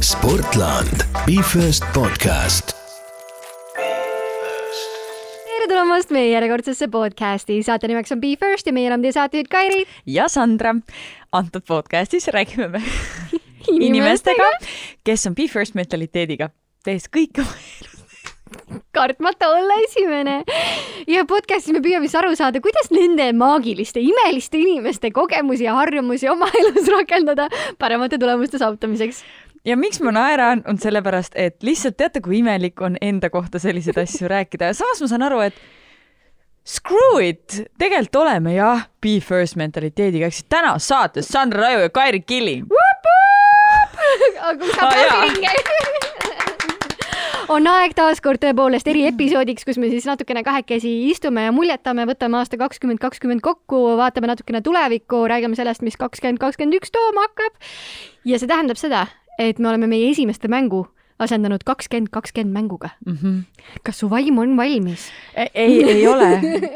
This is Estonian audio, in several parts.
Sportland, Be First podcast. tere tulemast meie järjekordsesse podcasti, saate nimeks on Be First ja meie oleme teie saatejuhid Kairi. ja Sandra. antud podcastis räägime me inimestega, kes on Be First mentaliteediga, tehes kõike oma elus kartmata olla esimene. ja podcastis me püüame siis aru saada, kuidas nende maagiliste, imeliste inimeste kogemusi ja harjumusi oma elus rakendada paremate tulemuste saavutamiseks ja miks ma naeran, on sellepärast, et lihtsalt teate, kui imelik on enda kohta selliseid asju rääkida ja samas ma saan aru, et screw it, tegelikult oleme jah, be first mentaliteediga, siis täna saates Sandra Raju ja Kairi Killing. aga kus sa pausi käid? On aeg taaskord tõepoolest eriepisoodiks, kus me siis natukene kahekesi istume ja muljetame, võtame aasta kakskümmend kakskümmend kokku, vaatame natukene tulevikku, räägime sellest, mis kakskümmend kakskümmend üks tooma hakkab. ja see tähendab seda, et me oleme meie esimeste mängu asendanud kakskümmend kakskümmend mänguga mm. -hmm. kas su vaim on valmis? ei, ei ole,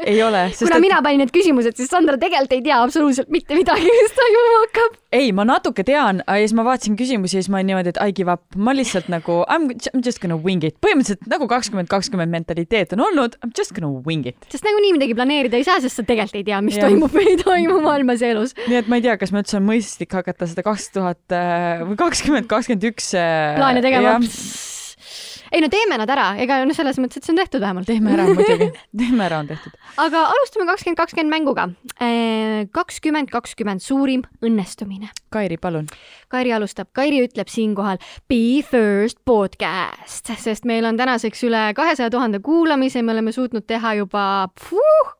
ei ole. kuna et... mina panin need küsimused, siis Sandra tegelikult ei tea absoluutselt mitte midagi, mis toimuma hakkab. ei, ma natuke tean ja siis ma vaatasin küsimusi ja siis ma olin niimoodi, et I give up, ma lihtsalt nagu I m just gonna wing it, põhimõtteliselt nagu kakskümmend kakskümmend mentaliteet on olnud, I m just gonna wing it. sest nagunii midagi planeerida ei saa, sest sa tegelikult ei tea, mis ja. toimub või ei toimu maailmas ja elus. nii et ma ei tea, kas ma üldse on mõistlik hakata seda kaks tuhat äh, või kakskümmend kakskümmend üks äh, plaane tegema ei no teeme nad ära, ega noh, selles mõttes, et see on tehtud vähemalt. teeme ära muidugi, teeme ära, on tehtud. aga alustame kakskümmend kakskümmend mänguga. Kakskümmend kakskümmend suurim õnnestumine. Kairi, palun. Kairi alustab. Kairi ütleb siinkohal Be First podcast, sest meil on tänaseks üle kahesaja tuhande kuulamise, me oleme suutnud teha juba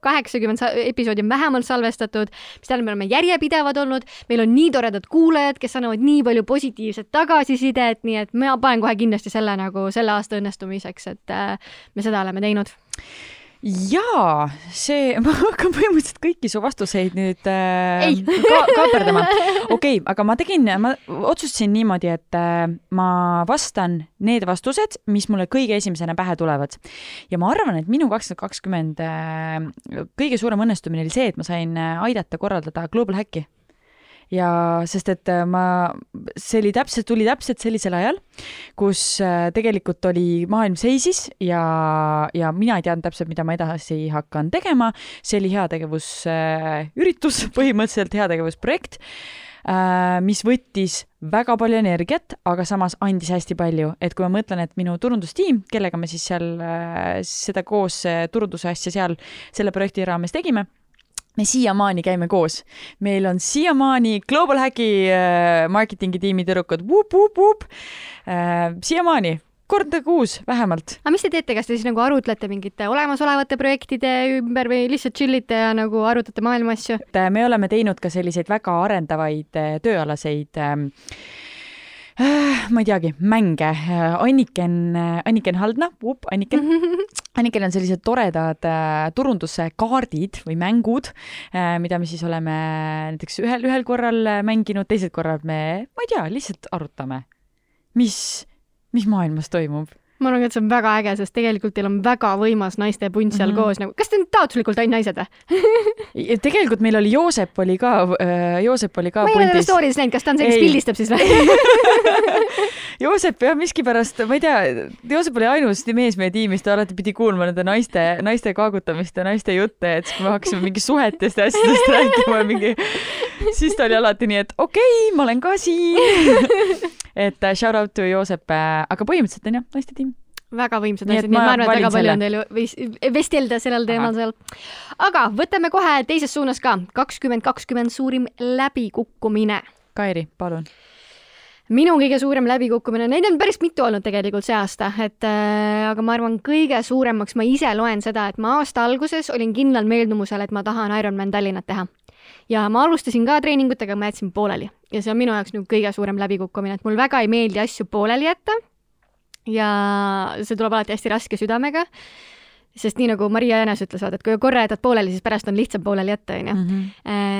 kaheksakümmend episoodi on vähemalt salvestatud, mis tähendab, me oleme järjepidevad olnud, meil on nii toredad kuulajad, kes annavad nii palju positiivset tagasisidet, nii et ma panen kohe kindlasti selle nagu selle aasta õnnestumiseks, et äh, me seda oleme teinud jaa, see, ma hakkan põhimõtteliselt kõiki su vastuseid nüüd äh, ka, kaaperdama. okei okay,, aga ma tegin, ma otsustasin niimoodi, et äh, ma vastan need vastused, mis mulle kõige esimesena pähe tulevad. ja ma arvan, et minu kakskümmend kakskümmend äh, kõige suurem õnnestumine oli see, et ma sain äh, aidata korraldada Global Hacki ja sest, et äh, ma, see oli täpselt, tuli täpselt sellisel ajal, kus äh, tegelikult oli, maailm seisis ja, ja mina ei teadnud täpselt, mida ma edasi hakkan tegema. see oli heategevusüritus äh,, põhimõtteliselt heategevusprojekt mis võttis väga palju energiat, aga samas andis hästi palju, et kui ma mõtlen, et minu turundustiim, kellega me siis seal seda koos turunduse asja seal selle projekti raames tegime me siiamaani käime koos. meil on siiamaani Global Hacki äh, marketingi tiimi tüdrukud, äh, siiamaani kord kuus vähemalt. aga mis te teete, kas te siis nagu arutlete mingite olemasolevate projektide ümber või lihtsalt chillite ja nagu arutate maailma asju? Äh, me oleme teinud ka selliseid väga arendavaid tööalaseid Äh, ma ei teagi, mänge. Anniken, Anniken Haldna, Anniken. Anniken on sellised toredad äh, turunduskaardid või mängud, äh, mida me siis oleme näiteks ühel, ühel korral mänginud, teisel korral me, ma ei tea, lihtsalt arutame, mis, mis maailmas toimub ma arvan, et see on väga äge, sest tegelikult teil on väga võimas naistepunt seal mm -hmm. koos nagu, kas te olete taotluslikult ainult naised või? Tegelikult meil oli Joosep oli ka äh,, Joosep oli ka ma ei ole teda story's näinud, kas ta on see, kes pildistab siis või? Joosep jah, miskipärast, ma ei tea, Joosep oli ainus mees meie tiimis, ta alati pidi kuulma nende naiste, naiste kaagutamist ja naiste jutte, et siis kui me hakkasime mingi suhetest ja asjadest rääkima mingi, siis ta oli alati nii, et okei okay,, ma olen ka siin. Et uh, shout out to Joosep, äh, aga põhimõtteliselt on jah, naiste tiim väga võimsad naised, nii et ma arvan, et väga palju on teil vestelda sellel teemal seal. aga võtame kohe teises suunas ka, kakskümmend kakskümmend suurim läbikukkumine. Kairi, palun. Minu kõige suurem läbikukkumine, neid on päris mitu olnud tegelikult see aasta, et äh, aga ma arvan, kõige suuremaks ma ise loen seda, et ma aasta alguses olin kindlal meeldumusel, et ma tahan Ironman Tallinnat teha. ja ma alustasin ka treeningutega, ma jätsin pooleli. Ja see on minu jaoks nagu kõige suurem läbikukkumine, et mul väga ei meeldi asju pooleli jätta ja see tuleb alati hästi raske südamega, sest nii nagu Maria Jänes ütles, vaata, et kui korra jätad pooleli, siis pärast on lihtsam pooleli jätta, onju. Mhm.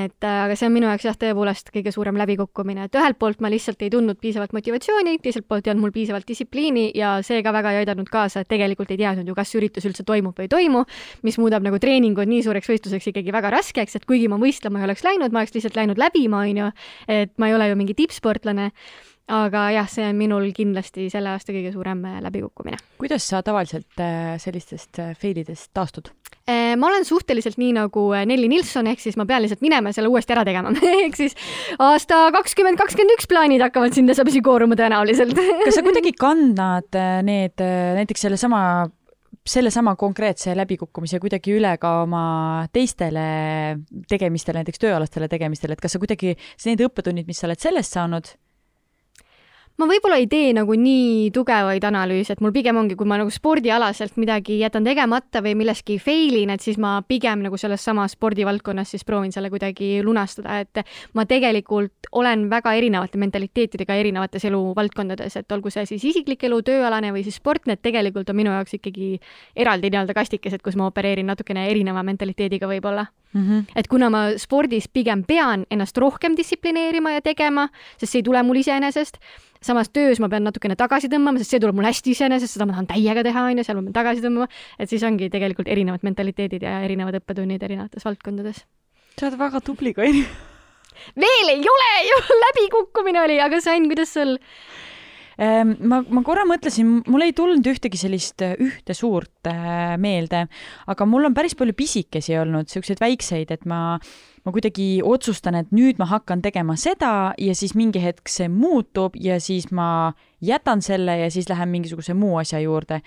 et aga see on minu jaoks jah, tõepoolest kõige suurem läbikukkumine, et ühelt poolt ma lihtsalt ei tundnud piisavalt motivatsiooni, teiselt poolt ei olnud mul piisavalt distsipliini ja see ka väga ei aidanud kaasa, et tegelikult ei teadnud ju, kas üritus üldse toimub või ei toimu, mis muudab nagu treeningud nii suureks võistluseks ikkagi väga raskeks, et kuigi ma võistlema ei oleks läinud, ma oleks lihtsalt läinud läbima, onju, et ma ei ole ju mingi tippsportlane aga jah, see on minul kindlasti selle aasta kõige suurem äh, läbikukkumine. kuidas sa tavaliselt äh, sellistest äh, fail idest taastud? ma olen suhteliselt nii nagu Nelli Nilsson, ehk siis ma pean lihtsalt minema ja selle uuesti ära tegema ehk siis aasta kakskümmend kakskümmend üks plaanid hakkavad sinna tasapisi kooruma tõenäoliselt kas sa kuidagi kannad need näiteks sellesama sellesama konkreetse läbikukkumise kuidagi üle ka oma teistele tegemistele, näiteks tööalastele tegemistele, et kas sa kuidagi, need õppetunnid, mis sa oled sellest saanud, ma võib-olla ei tee nagu nii tugevaid analüüse, et mul pigem ongi, kui ma nagu spordialaselt midagi jätan tegemata või milleski fail in, et siis ma pigem nagu selles samas spordivaldkonnas siis proovin selle kuidagi lunastada, et ma tegelikult olen väga erinevate mentaliteetidega erinevates eluvaldkondades, et olgu see siis isiklik elu, tööalane või siis sport, need tegelikult on minu jaoks ikkagi eraldi nii-öelda kastikesed, kus ma opereerin natukene erineva mentaliteediga võib-olla mm. -hmm. et kuna ma spordis pigem pean ennast rohkem distsiplineerima ja tegema, sest see ei tule mul iseenesest samas töös ma pean natukene tagasi tõmbama, sest see tuleb mul hästi iseenesest, seda ma tahan täiega teha, onju, seal ma pean tagasi tõmbama, et siis ongi tegelikult erinevad mentaliteedid ja erinevad õppetunnid erinevates valdkondades. sa oled väga tubli, Kairi. veel ei ole ju, läbikukkumine oli, aga Sain, kuidas sul? Ehm, ma, ma korra mõtlesin, mul ei tulnud ühtegi sellist äh, ühte suurt äh, meelde, aga mul on päris palju pisikesi olnud, siukseid väikseid, et ma, ma kuidagi otsustan, et nüüd ma hakkan tegema seda ja siis mingi hetk see muutub ja siis ma jätan selle ja siis lähen mingisuguse muu asja juurde.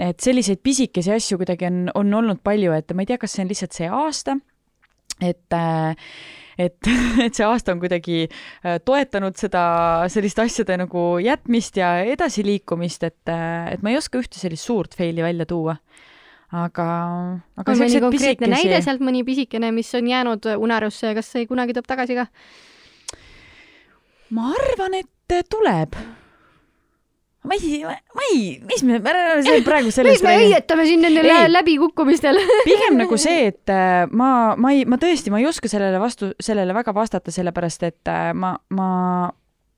et selliseid pisikesi asju kuidagi on, on olnud palju, et ma ei tea, kas see on lihtsalt see aasta, et äh, et, et see aasta on kuidagi äh, toetanud seda, selliste asjade nagu jätmist ja edasiliikumist, et, äh, et ma ei oska ühte sellist suurt faili välja tuua. Aga, aga on mõni konkreetne pisikesi... näide sealt, mõni pisikene, mis on jäänud unarusse ja kas see kunagi tuleb tagasi ka? ma arvan, et tuleb ma ei, ma ei, mis me, me praegu sellest me õietame siin nendel läbikukkumistel pigem nagu see, et äh, ma, ma ei, ma tõesti, ma ei oska sellele vastu, sellele väga vastata, sellepärast et äh, ma, ma,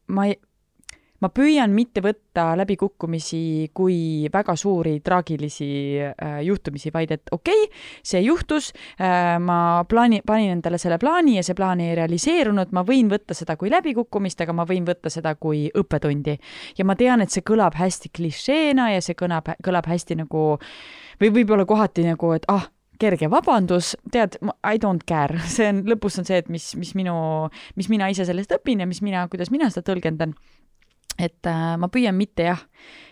ma ei, ma püüan mitte võtta läbikukkumisi kui väga suuri traagilisi äh, juhtumisi, vaid et okei okay,, see juhtus äh,, ma plaani, panin endale selle plaani ja see plaan ei realiseerunud, ma võin võtta seda kui läbikukkumist, aga ma võin võtta seda kui õppetundi. ja ma tean, et see kõlab hästi klišeena ja see kõlab, kõlab hästi nagu või võib-olla kohati nagu, et ah, kerge vabandus, tead, I don't care, see on, lõpus on see, et mis, mis minu, mis mina ise sellest õpin ja mis mina, kuidas mina seda tõlgendan et äh, ma püüan mitte jah,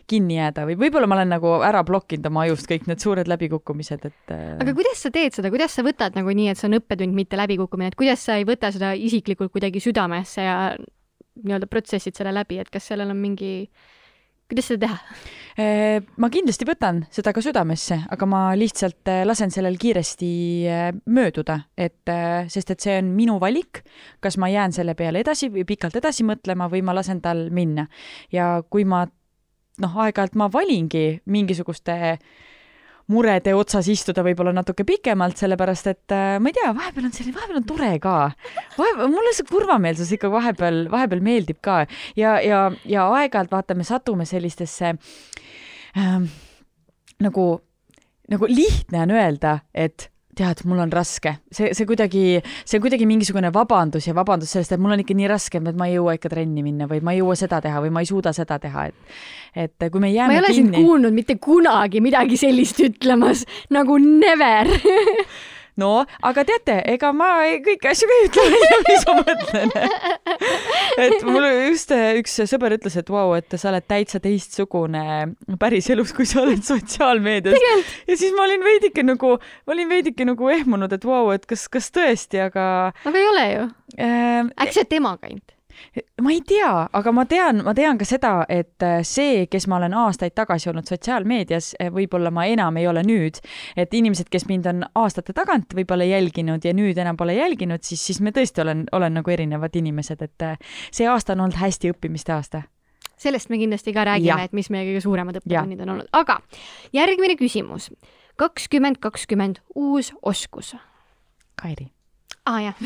kinni jääda või võib-olla ma olen nagu ära blokkinud oma ajust kõik need suured läbikukkumised, et äh.... aga kuidas sa teed seda, kuidas sa võtad nagu nii, et see on õppetund, mitte läbikukkumine, et kuidas sa ei võta seda isiklikult kuidagi südamesse ja nii-öelda protsessid selle läbi, et kas sellel on mingi äh, kuidas seda teha? Äh, ma kindlasti võtan seda ka südamesse, aga ma lihtsalt äh, lasen sellel kiiresti äh, mööduda, et sest et see on minu valik, kas ma jään selle peale edasi või pikalt edasi mõtlema või ma lasen tal minna. ja kui ma noh, aeg-ajalt ma valingi mingisuguste äh, murede otsas istuda võib-olla natuke pikemalt, sellepärast et äh, ma ei tea, vahepeal on selline, vahepeal on tore ka. vahepeal, mulle see kurvameelsus ikka vahepeal, vahepeal meeldib ka ja, ja, ja aeg-ajalt vaata, me satume sellistesse ähm, nagu, nagu lihtne on öelda, et tead, mul on raske, see, see kuidagi, see on kuidagi mingisugune vabandus ja vabandus sellest, et mul on ikka nii raske, et ma ei jõua ikka trenni minna või ma ei jõua seda teha või ma ei suuda seda teha, et, et kui me jääme ma ei ole kinni... sind kuulnud mitte kunagi midagi sellist ütlemas nagu never no aga teate, ega ma ei, kõiki asju ei ütle mis ma mõtlen. et mul just üks sõber ütles, et vau wow,, et sa oled täitsa teistsugune päriselus, kui sa oled sotsiaalmeedias. ja siis ma olin veidike nagu, ma olin veidike nagu ehmunud, et vau wow,, et kas, kas tõesti, aga. aga ei ole ju äh,. äkki sa oled temaga ainult? Ma ei tea, aga ma tean, ma tean ka seda, et äh, see, kes ma olen aastaid tagasi olnud sotsiaalmeedias, äh, võib-olla ma enam ei ole nüüd. et inimesed, kes mind on aastate tagant võib-olla jälginud ja nüüd enam pole jälginud, siis, siis me tõesti olen, olen nagu erinevad inimesed, et äh, see aasta on olnud hästi õppimiste aasta. Sellest me kindlasti ka räägime, et mis meie kõige suuremad õppetunnid on olnud, aga järgmine küsimus. kakskümmend kakskümmend uus oskus. Kairi ah, jah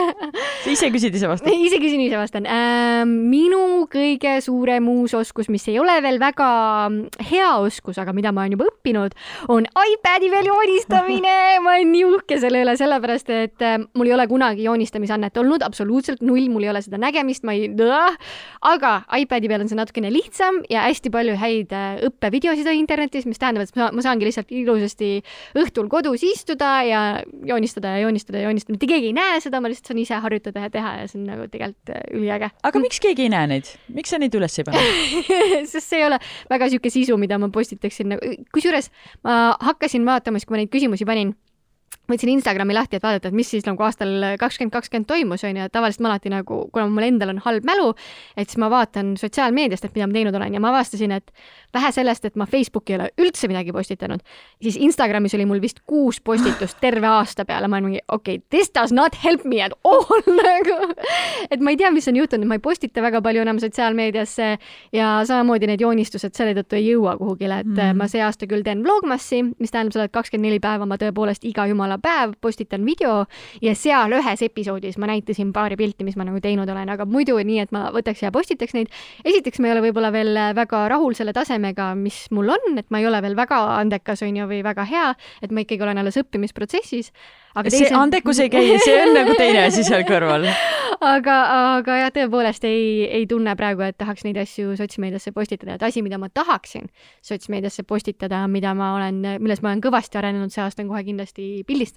sa ise küsid, ise vastad? ise küsin, ise vastan äh,. minu kõige suurem uus oskus, mis ei ole veel väga hea oskus, aga mida ma olen juba õppinud, on iPadi peal joonistamine ma olen nii uhke selle üle, sellepärast et äh, mul ei ole kunagi joonistamisannet olnud, absoluutselt null, mul ei ole seda nägemist, ma ei, aga iPadi peal on see natukene lihtsam ja hästi palju häid äh, õppevideosid on internetis, mis tähendab, et ma, ma saangi lihtsalt ilusasti õhtul kodus istuda ja joonistada ja joonistada ja joonistada, mitte keegi keegi ei näe seda, ma lihtsalt saan ise harjutada ja teha ja see on nagu tegelikult äh, üliäge. aga miks keegi ei näe neid, miks sa neid üles ei pane sest see ei ole väga sihuke sisu, mida ma postitaksin nagu, kusjuures ma hakkasin vaatama, siis kui ma neid küsimusi panin võtsin Instagrami lahti, et vaadata, et mis siis nagu aastal kakskümmend kakskümmend toimus, onju, et tavaliselt ma alati nagu, kuna mul endal on halb mälu, et siis ma vaatan sotsiaalmeediast, et mida ma teinud olen ja ma avastasin, et vähe sellest, et ma Facebooki ei ole üldse midagi postitanud, siis Instagramis oli mul vist kuus postitust terve aasta peale, ma olen mingi okei okay,, this does not help me at all nagu. et ma ei tea, mis on juhtunud, ma ei postita väga palju enam sotsiaalmeediasse ja samamoodi need joonistused selle tõttu ei jõua kuhugile, et mm. ma see aasta küll teen Vlogmassi, mis tähendab seda, et kakskümmend neli päeva ma tõepoolest iga jumala päev postitan video ja seal ühes episoodis ma näitasin paari pilti, mis ma nagu teinud olen, aga muidu nii, et ma võtaks ja postitaks neid. esiteks ma ei ole võib-olla veel väga rahul selle tasemega, mis mul on, et ma ei ole veel väga andekas, on ju, või väga hea, et ma ikkagi olen alles õppimisprotsessis aga teise... see andekus ei käi, see on nagu teine asi seal kõrval. aga, aga jah, tõepoolest ei, ei tunne praegu, et tahaks neid asju sotsmeediasse postitada, et asi, mida ma tahaksin sotsmeediasse postitada, mida ma olen, milles ma olen kõvasti arenenud see aasta, on kohe kindlasti pildistamine.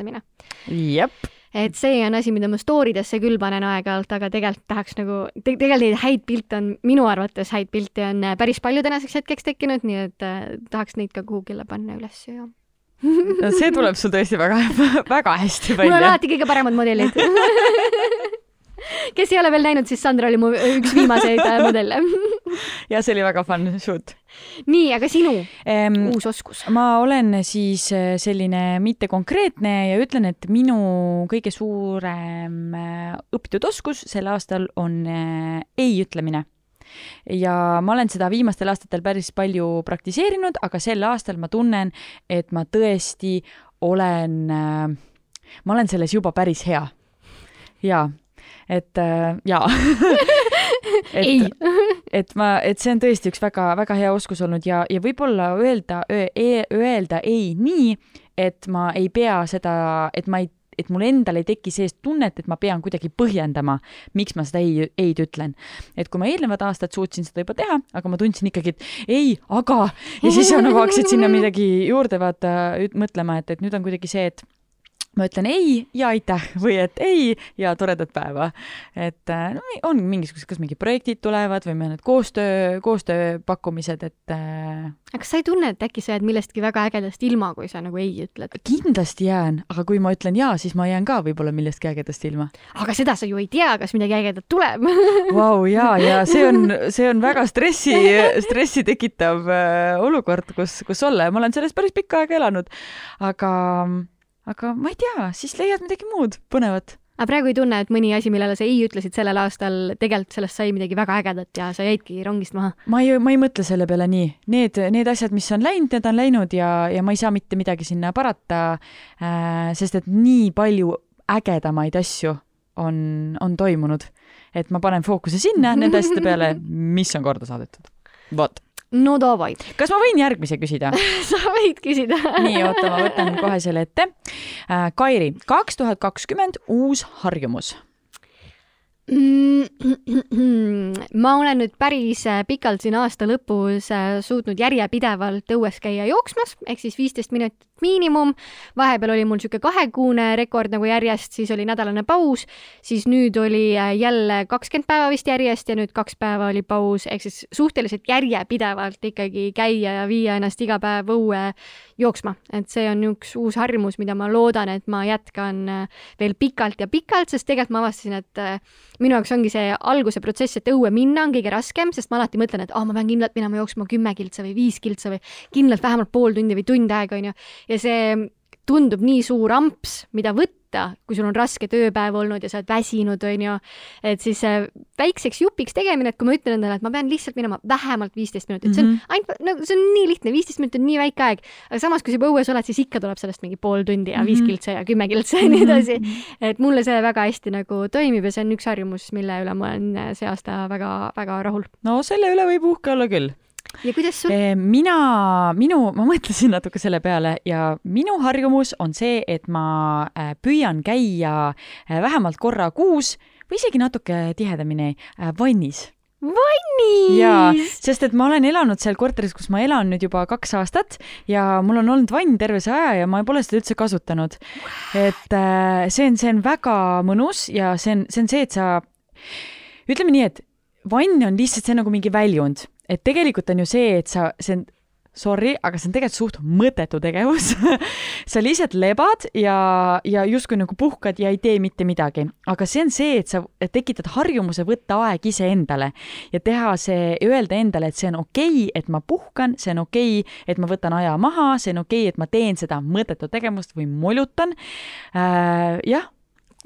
Jep. Et see on asi, mida ma story desse küll panen aeg-ajalt, aga tegelikult tahaks nagu te, tegelikult neid häid pilte on, minu arvates häid pilte on päris palju tänaseks hetkeks tekkinud, nii et äh, tahaks neid ka kuhugile panna üles ja no see tuleb sul tõesti väga, väga hästi välja. mul on alati kõige paremad modelid kes ei ole veel näinud, siis Sandra oli mu üks viimaseid äh, modelle ja see oli väga fun shoot. nii, aga sinu ehm, uus oskus? ma olen siis äh, selline mitte konkreetne ja ütlen, et minu kõige suurem äh, õpitud oskus sel aastal on ei ütlemine ja ma olen seda viimastel aastatel päris palju praktiseerinud, aga sel aastal ma tunnen, et ma tõesti olen, ma olen selles juba päris hea. jaa, et äh, jaa et, ei. et ma, et see on tõesti üks väga-väga hea oskus olnud ja, ja võib-olla öelda, e-, öelda ei nii, et ma ei pea seda, et ma ei et mul endal ei teki sellist tunnet, et ma pean kuidagi põhjendama, miks ma seda ei, ei-d ütlen. et kui ma eelnevad aastad suutsin seda juba teha, aga ma tundsin ikkagi, et ei, aga ja siis nagu hakkasid sinna midagi juurde vaata mõtlema, et, et nüüd on kuidagi see, et ma ütlen ei ja aitäh või et ei ja toredat päeva. et äh, no on mingisugused, kas mingid projektid tulevad või mõned koostöö, koostööpakkumised, et äh.... aga kas sa ei tunne, et äkki sa jääd millestki väga ägedast ilma, kui sa nagu ei ütled? kindlasti jään, aga kui ma ütlen jaa, siis ma jään ka võib-olla millestki ägedast ilma. aga seda sa ju ei tea, kas midagi ägedat tuleb Vau, jaa, ja see on, see on väga stressi, stressi tekitav äh, olukord, kus, kus olla ja ma olen selles päris pikka aega elanud. aga aga ma ei tea, siis leiad midagi muud põnevat. aga praegu ei tunne, et mõni asi, millele sa ei ütlesid sellel aastal, tegelikult sellest sai midagi väga ägedat ja sa jäidki rongist maha? ma ei, ma ei mõtle selle peale nii. Need, need asjad, mis on läinud, need on läinud ja, ja ma ei saa mitte midagi sinna parata äh,, sest et nii palju ägedamaid asju on, on toimunud. et ma panen fookuse sinna, nende asjade peale, mis on korda saadetud. vot no davai. kas ma võin järgmise küsida sa võid küsida nii, oota, ma võtan kohe selle ette. Äh, Kairi, kaks tuhat kakskümmend uus harjumus ma olen nüüd päris äh, pikalt siin aasta lõpus äh, suutnud järjepidevalt õues käia jooksmas, ehk siis viisteist minutit miinimum. vahepeal oli mul niisugune kahekuune rekord nagu järjest, siis oli nädalane paus, siis nüüd oli äh, jälle kakskümmend päeva vist järjest ja nüüd kaks päeva oli paus, ehk siis suhteliselt järjepidevalt ikkagi käia ja viia ennast iga päev õue jooksma, et see on üks uus harjumus, mida ma loodan, et ma jätkan veel pikalt ja pikalt, sest tegelikult ma avastasin, et minu jaoks ongi see alguse protsess, et õue minna on kõige raskem, sest ma alati mõtlen, et aa oh,, ma pean kindlalt minema jooksma kümme kiltsa või viis kiltsa või kindlalt vähemalt pool tundi või tund aega, onju. ja see tundub nii suur amps, mida võtta, võtta, kui sul on raske tööpäev olnud ja sa oled väsinud, onju, et siis väikseks jupiks tegemine, et kui ma ütlen endale, et ma pean lihtsalt minema vähemalt viisteist minutit, see on mhm. ainult, no see on nii lihtne, viisteist minutit on nii väike aeg, aga samas, kui sa juba õues oled, siis ikka tuleb sellest mingi pool tundi ja viis mhm. kiltsa ja kümme kiltsa ja nii edasi. et mulle see väga hästi nagu toimib ja see on üks harjumus, mille üle ma olen see aasta väga-väga rahul. no selle üle võib uhke olla küll ja kuidas sul? mina, minu, ma mõtlesin natuke selle peale ja minu harjumus on see, et ma äh, püüan käia äh, vähemalt korra kuus või isegi natuke tihedamini vannis vannis! jaa, sest et ma olen elanud seal korteris, kus ma elan nüüd juba kaks aastat ja mul on olnud vann terve see aja ja ma pole seda üldse kasutanud. et see on, see on väga mõnus ja see on, see on see, et sa, ütleme nii, et vann on lihtsalt see nagu mingi väljund et tegelikult on ju see, et sa, see on sorry, aga see on tegelikult suht mõttetu tegevus sa lihtsalt lebad ja, ja justkui nagu puhkad ja ei tee mitte midagi, aga see on see, et sa tekitad harjumuse võtta aeg iseendale ja teha see, öelda endale, et see on okei okay,, et ma puhkan, see on okei okay,, et ma võtan aja maha, see on okei okay,, et ma teen seda mõttetut tegevust või molutan äh,. jah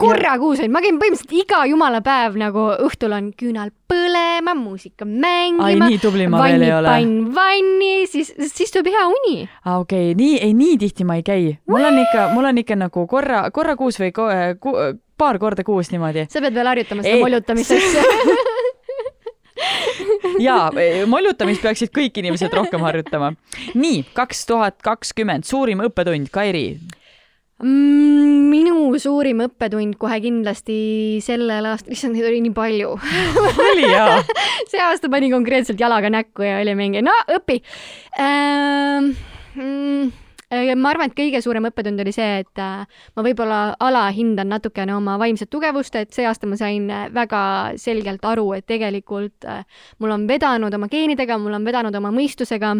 korra kuus ainult, ma käin põhimõtteliselt iga jumala päev nagu õhtul on küünal põlema, muusika mängima. ai, nii tubli ma veel ei ole. vann vanni, siis, siis tuleb hea uni. aa, okei okay., nii, ei nii tihti ma ei käi. mul on ikka, mul on ikka nagu korra, korra kuus või ko, ku, paar korda kuus niimoodi. sa pead veel harjutama seda mollutamist asja jaa, mollutamist peaksid kõik inimesed rohkem harjutama. nii, kaks tuhat kakskümmend, suurim õppetund, Kairi minu suurim õppetund kohe kindlasti sellel aastal, issand, neid oli nii palju. Oli jaa. See aasta pani konkreetselt jalaga näkku ja oli mingi, no õpi. Ähm,. Mm, ma arvan, et kõige suurem õppetund oli see, et äh, ma võib-olla alahindan natukene oma vaimset tugevust, et see aasta ma sain väga selgelt aru, et tegelikult äh, mul on vedanud oma geenidega, mul on vedanud oma mõistusega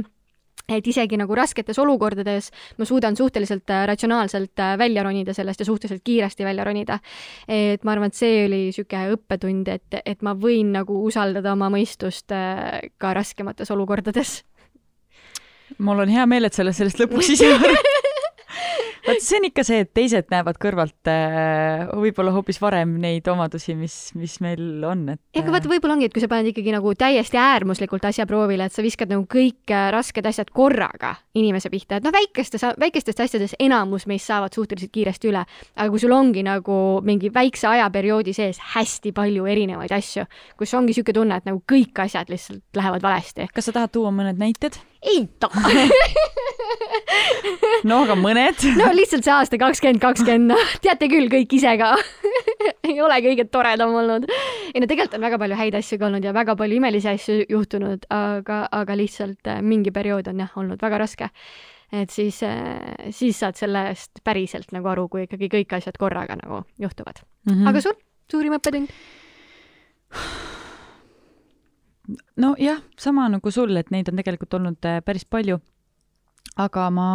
et isegi nagu rasketes olukordades ma suudan suhteliselt äh, ratsionaalselt äh, välja ronida sellest ja suhteliselt kiiresti välja ronida. et ma arvan, et see oli niisugune õppetund, et, et ma võin nagu usaldada oma mõistust äh, ka raskemates olukordades. mul on hea meel, et sa oled sellest lõpuks ise vot see on ikka see, et teised näevad kõrvalt äh, võib-olla hoopis varem neid omadusi, mis, mis meil on, et. ega vaata, võib-olla ongi, et kui sa paned ikkagi nagu täiesti äärmuslikult asja proovile, et sa viskad nagu kõik äh, rasked asjad korraga inimese pihta, et noh, väikestes, väikestest asjades enamus meist saavad suhteliselt kiiresti üle, aga kui sul ongi nagu mingi väikse ajaperioodi sees hästi palju erinevaid asju, kus ongi niisugune tunne, et nagu kõik asjad lihtsalt lähevad valesti. kas sa tahad tuua mõned näited? Ei taha no aga mõned no lihtsalt see aasta kakskümmend kakskümmend, noh, teate küll kõik ise ka ei ole kõige toredam olnud. ei no tegelikult on väga palju häid asju ka olnud ja väga palju imelisi asju juhtunud, aga, aga lihtsalt äh, mingi periood on jah olnud väga raske. et siis, äh, siis saad sellest päriselt nagu aru, kui ikkagi kõik asjad korraga nagu juhtuvad mm. -hmm. aga sul, suurim õppetund? Nojah, sama nagu sul, et neid on tegelikult olnud äh, päris palju. aga ma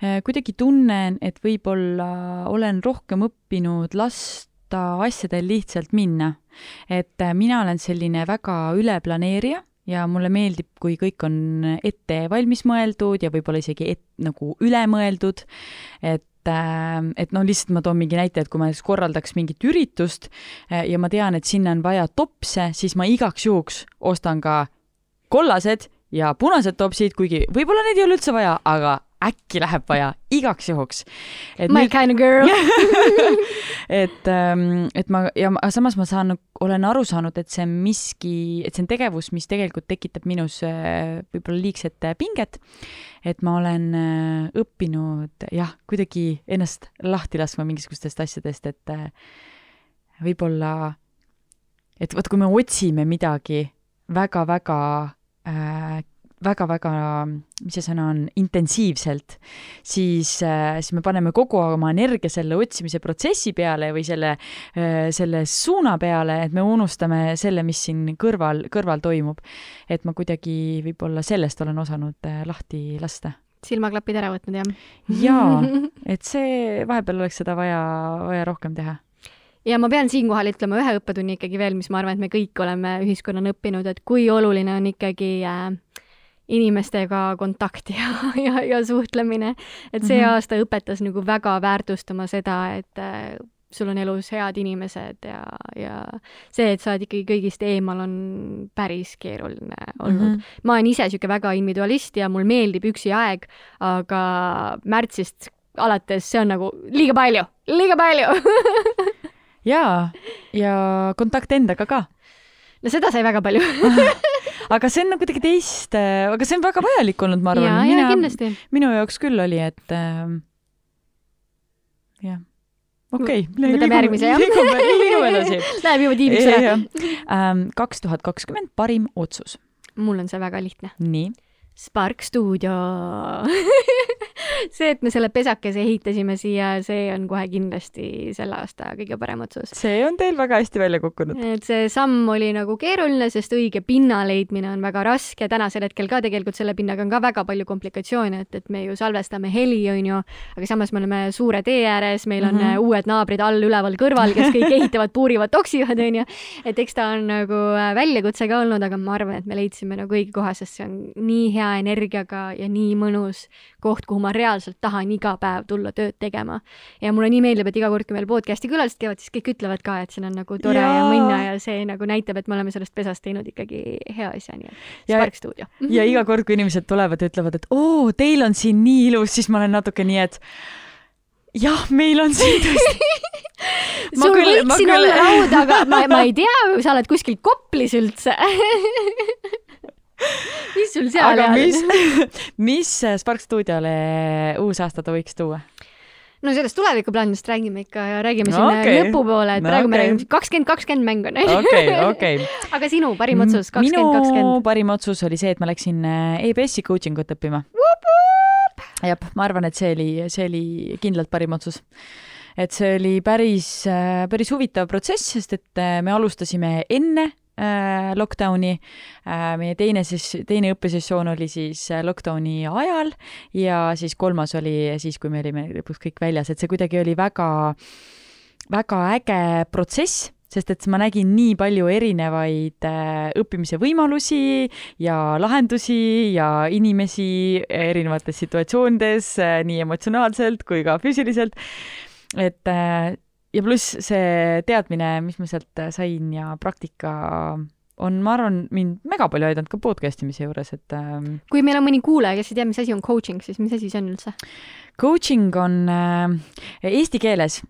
äh, kuidagi tunnen, et võib-olla olen rohkem õppinud lasta asjadel lihtsalt minna. et äh, mina olen selline väga üleplaneerija ja mulle meeldib, kui kõik on ette valmis mõeldud ja võib-olla isegi et, nagu üle mõeldud. et et, et noh, lihtsalt ma toon mingi näite, et kui ma näiteks korraldaks mingit üritust eh, ja ma tean, et sinna on vaja topse, siis ma igaks juhuks ostan ka kollased ja punased topsid, kuigi võib-olla neid ei ole üldse vaja, aga äkki läheb vaja igaks juhuks. My nüüd... kind of girl et, ähm, et ma ja ma, samas ma saan, olen aru saanud, et see on miski, et see on tegevus, mis tegelikult tekitab minus äh, võib-olla liigset äh, pinget. et ma olen äh, õppinud jah, kuidagi ennast lahti laskma mingisugustest asjadest, et võib-olla, et vot kui me otsime midagi väga-väga äh, väga-väga, mis see sõna on, intensiivselt, siis, äh, siis me paneme kogu oma energia selle otsimise protsessi peale või selle, äh, selle suuna peale, et me unustame selle, mis siin kõrval, kõrval toimub. et ma kuidagi võib-olla sellest olen osanud äh, lahti lasta silmaklapid ära võtnud, jah? jaa, et see, vahepeal oleks seda vaja, vaja rohkem teha ja ma pean siinkohal ütlema ühe õppetunni ikkagi veel, mis ma arvan, et me kõik oleme ühiskonnana õppinud, et kui oluline on ikkagi äh, inimestega kontakt ja, ja, ja suhtlemine. et see mm -hmm. aasta õpetas nagu väga väärtustama seda, et äh, sul on elus head inimesed ja, ja see, et sa oled ikkagi kõigist eemal, on päris keeruline olnud mm. -hmm. ma olen ise niisugune väga individualist ja mul meeldib üksi aeg, aga märtsist alates see on nagu liiga palju, liiga palju jaa, ja kontakt endaga ka. no seda sai väga palju aga see on nagu kuidagi teist, äh, aga see on väga vajalik olnud, ma arvan. mina, minu jaoks küll oli, et äh, jah okei okay,. võtame järgmise, jah? liigume, edasi. Läheb juba tiimiks ära. Ähm, kaks tuhat kakskümmend parim otsus. mul on see väga lihtne. nii Spark stuudio see, et me selle pesakese ehitasime siia, see on kohe kindlasti selle aasta kõige parem otsus. see on teil väga hästi välja kukkunud. et see samm oli nagu keeruline, sest õige pinna leidmine on väga raske, tänasel hetkel ka tegelikult selle pinnaga on ka väga palju komplikatsioone, et, et me ju salvestame heli, onju, aga samas me oleme suure tee ääres, meil on mm -hmm. uued naabrid all, üleval, kõrval, kes kõik ehitavad, puurivad, toksivad, onju. et eks ta on nagu äh, väljakutse ka olnud, aga ma arvan, et me leidsime nagu õige koha, sest see on nii hea hea energiaga ja nii mõnus koht, kuhu ma reaalselt tahan iga päev tulla tööd tegema. ja mulle nii meeldib, et iga kord, kui meil podcast'i külalised käivad, siis kõik ütlevad ka, et siin on nagu tore ja, ja mõnna ja see nagu näitab, et me oleme sellest pesast teinud ikkagi hea asja, nii et Spark stuudio. ja iga kord, kui inimesed tulevad ja ütlevad, et oo, teil on siin nii ilus, siis ma olen natuke nii, et jah, meil on siin tõesti sul võiks siin küll... olla laud, aga ma, ma ei tea, sa oled kuskil Koplis üldse mis sul seal aga mis, mis Spark stuudiole uusaastat võiks tuua? no sellest tulevikuplaanidest räägime ikka ja räägime no, sinna okay. lõpupoole, et no, praegu okay. me räägime kakskümmend kakskümmend mäng on okei, okei. aga sinu parim otsus kakskümmend kakskümmend? minu parim otsus oli see, et ma läksin äh, EBS-i coaching ut õppima. jah, ma arvan, et see oli, see oli kindlalt parim otsus et see oli päris, äh, päris huvitav protsess, sest et äh, me alustasime enne Äh, lockdowni. Äh, meie teine siis, teine õppesessioon oli siis äh, lockdowni ajal ja siis kolmas oli siis, kui me olime lõpuks kõik väljas, et see kuidagi oli väga, väga äge protsess sest et ma nägin nii palju erinevaid õppimise võimalusi ja lahendusi ja inimesi erinevates situatsioonides, nii emotsionaalselt kui ka füüsiliselt. et ja pluss see teadmine, mis ma sealt sain ja praktika on, ma arvan, mind mega palju aidanud ka podcast imise juures, et ähm, kui meil on mõni kuulaja, kes ei tea, mis asi on coaching, siis mis asi see on üldse? Coaching on äh, eesti keeles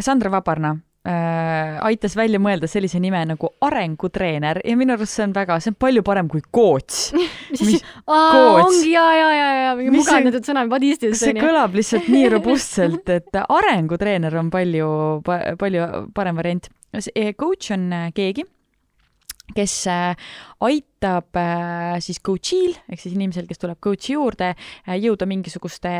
Sandra Vabarna äh, aitas välja mõelda sellise nime nagu arengutreener ja minu arust see on väga, see on palju parem kui coach mis asi? ongi ja, ja, ja, ja mingi mugavdatud sõna, what is this? see kõlab lihtsalt nii robustselt, et arengutreener on palju, palju parem variant. Coach on keegi kes äh, aitab äh, siis coach'il ehk siis inimesel, kes tuleb coach'i juurde, äh, jõuda mingisuguste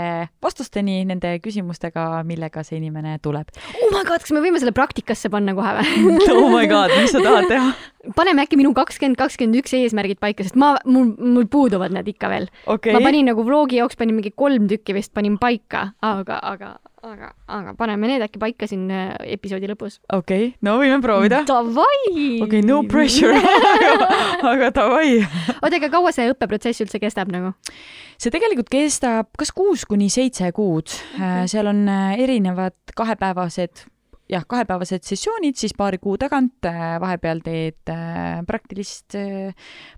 vastusteni nende küsimustega, millega see inimene tuleb. oh my god, kas me võime selle praktikasse panna kohe või oh my god, mis sa tahad teha? paneme äkki minu kakskümmend, kakskümmend üks eesmärgid paika, sest ma, mul, mul puuduvad need ikka veel okay.. ma panin nagu vlogi jaoks panin mingi kolm tükki vist panin paika, aga, aga aga, aga paneme need äkki paika siin äh, episoodi lõpus. okei okay., no võime proovida. Davai! okei okay,, no pressure aga davai. Oota, aga kaua see õppeprotsess üldse kestab nagu? see tegelikult kestab kas kuus kuni seitse kuud okay., seal on äh, erinevad kahepäevased jah, kahepäevased sessioonid siis paari kuu tagant, äh, vahepeal teed praktilist,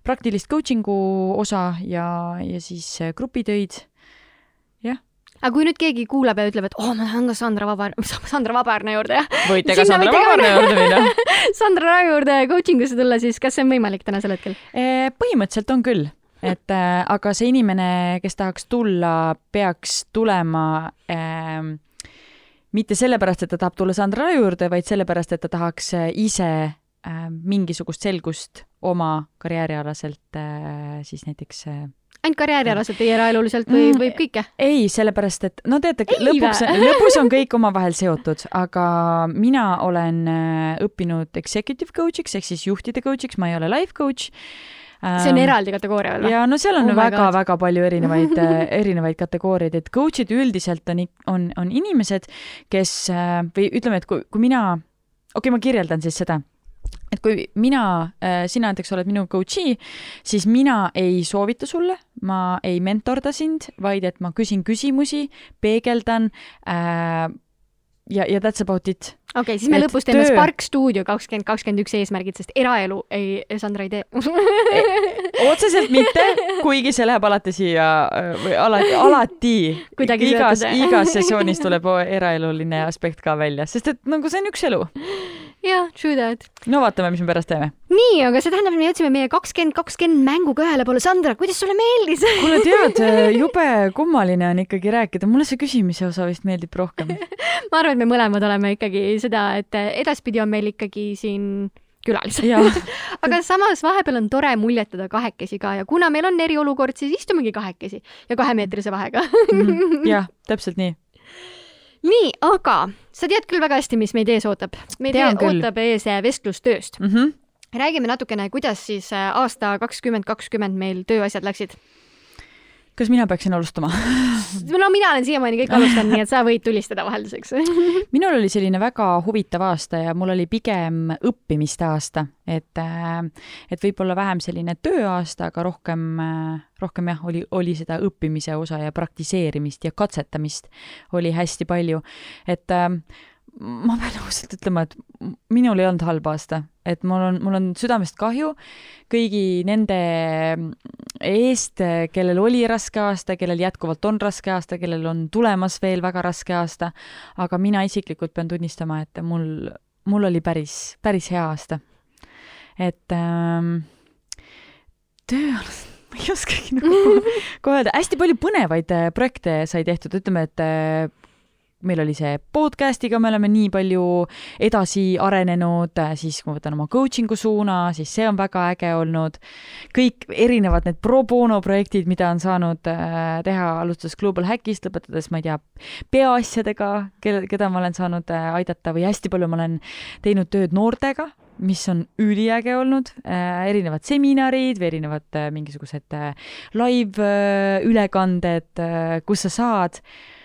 praktilist coaching'u osa ja, ja siis grupitöid aga kui nüüd keegi kuulab ja ütleb, et oo oh,, ma tahan ka Sandra Vabar, Sandra Vabarna juurde, jah. võite ka Sandra Vabarna juurde minna Sandra Rae juurde coaching usse tulla, siis kas see on võimalik tänasel hetkel? põhimõtteliselt on küll, et äh, aga see inimene, kes tahaks tulla, peaks tulema äh, mitte sellepärast, et ta tahab tulla Sandra Rae juurde, vaid sellepärast, et ta tahaks äh, ise äh, mingisugust selgust oma karjäärialaselt äh, siis näiteks äh, ainult karjäärialaselt või eraeluliselt või mm, võib kõike? ei, sellepärast et no teate, lõpuks, lõpus on kõik omavahel seotud, aga mina olen äh, õppinud executive coach'iks ehk siis juhtide coach'iks, ma ei ole life coach. See on ähm, eraldi kategooria veel või? ja no seal on väga-väga oh palju erinevaid äh, erinevaid kategooriaid, et coach'id üldiselt on, on, on inimesed, kes äh, või ütleme, et kui, kui mina, okei okay,, ma kirjeldan siis seda et kui mina, sina näiteks oled minu coach'i, siis mina ei soovita sulle ma ei mentorda sind, vaid et ma küsin küsimusi, peegeldan äh, ja, ja that's about it. okei okay,, siis me lõpus teeme töö... Spark stuudio kakskümmend kakskümmend üks eesmärgid, sest eraelu ei, Sandra ei tee. Otseselt mitte, kuigi see läheb alati siia või alati, alati igas, igas sessioonis tuleb eraeluline aspekt ka välja, sest et nagu see on üks elu jah, true that. no vaatame, mis me pärast teeme. nii, aga see tähendab, et me jõudsime meie kakskümmend kakskümmend mänguga ühele poole. Sandra, kuidas sulle meeldis kuule, tead, jube kummaline on ikkagi rääkida, mulle see küsimise osa vist meeldib rohkem ma arvan, et me mõlemad oleme ikkagi seda, et edaspidi on meil ikkagi siin külalised aga samas vahepeal on tore muljetada kahekesi ka ja kuna meil on eriolukord, siis istumegi kahekesi ja kahemeetrise vahega mm. jah, täpselt nii nii, aga sa tead küll väga hästi, mis meid ees ootab. meid Tean ootab ees äh, vestlustööst mm. -hmm. räägime natukene, kuidas siis äh, aasta kakskümmend kakskümmend meil tööasjad läksid kas mina peaksin alustama? No mina olen siiamaani kõik alustanud, nii et sa võid tulistada vahelduseks. Minul oli selline väga huvitav aasta ja mul oli pigem õppimiste aasta, et, äh, et võib-olla vähem selline tööaasta, aga rohkem, äh, rohkem jah, oli, oli seda õppimise osa ja praktiseerimist ja katsetamist oli hästi palju, et äh, ma pean ausalt ütlema, et minul ei olnud halb aasta, et mul on, mul on südamest kahju kõigi nende eest, kellel oli raske aasta, kellel jätkuvalt on raske aasta, kellel on tulemas veel väga raske aasta. aga mina isiklikult pean tunnistama, et mul, mul oli päris, päris hea aasta. et ähm, tööalast ma ei oskagi nagu kohe öelda, hästi palju põnevaid äh, projekte sai tehtud, ütleme, et äh, meil oli see podcast'iga, me oleme nii palju edasi arenenud, siis kui ma võtan oma coaching'u suuna, siis see on väga äge olnud. kõik erinevad need pro bono projektid, mida on saanud äh, teha, alustades Global Hackist, lõpetades, ma ei tea, peaasjadega, kelle, keda ma olen saanud äh, aidata või hästi palju ma olen teinud tööd noortega mis on üliäge olnud äh,, erinevad seminarid või erinevad äh, mingisugused äh, live äh, ülekanded äh,, kus sa saad äh,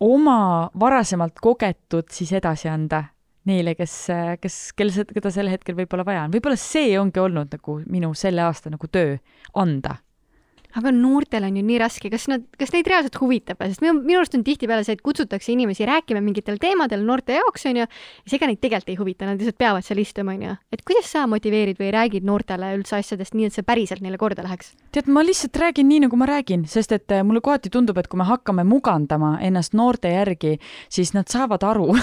oma varasemalt kogetut siis edasi anda neile, kes, kes, kel, keda sel hetkel võib-olla vaja on. võib-olla see ongi olnud nagu minu selle aasta nagu töö, anda aga noortel on ju nii raske, kas nad, kas neid reaalselt huvitab, sest minu, minu arust on tihtipeale see, et kutsutakse inimesi rääkima mingitel teemadel noorte jaoks, onju, ja see ega neid tegelikult ei huvita, nad lihtsalt peavad seal istuma, onju. et kuidas sa motiveerid või räägid noortele üldse asjadest nii, et see päriselt neile korda läheks? tead, ma lihtsalt räägin nii, nagu ma räägin, sest et eh, mulle kohati tundub, et kui me hakkame mugandama ennast noorte järgi, siis nad saavad aru.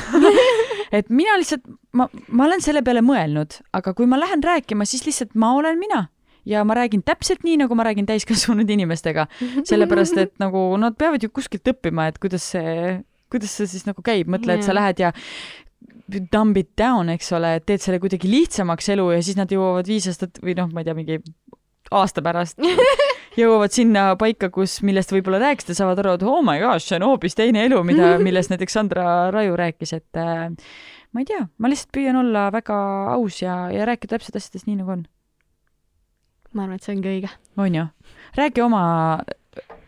Et mina lihtsalt, ma, ma olen selle peale mõelnud, aga kui ma lähen rääkima, siis lihtsalt ma olen mina ja ma räägin täpselt nii, nagu ma räägin täiskasvanud inimestega, sellepärast et nagu nad peavad ju kuskilt õppima, et kuidas see, kuidas see siis nagu käib, mõtle, et sa lähed ja dumb it down, eks ole, teed selle kuidagi lihtsamaks elu ja siis nad jõuavad viis aastat või noh, ma ei tea, mingi aasta pärast jõuavad sinna paika, kus, millest võib-olla rääkisid ja saavad aru, et oh my gosh, see on hoopis teine elu, mida, millest näiteks Sandra Raju rääkis, et äh, ma ei tea, ma lihtsalt püüan olla väga aus ja, ja rääkida täpselt asjadest nii, nagu on ma arvan, et see ongi õige. on ju? räägi oma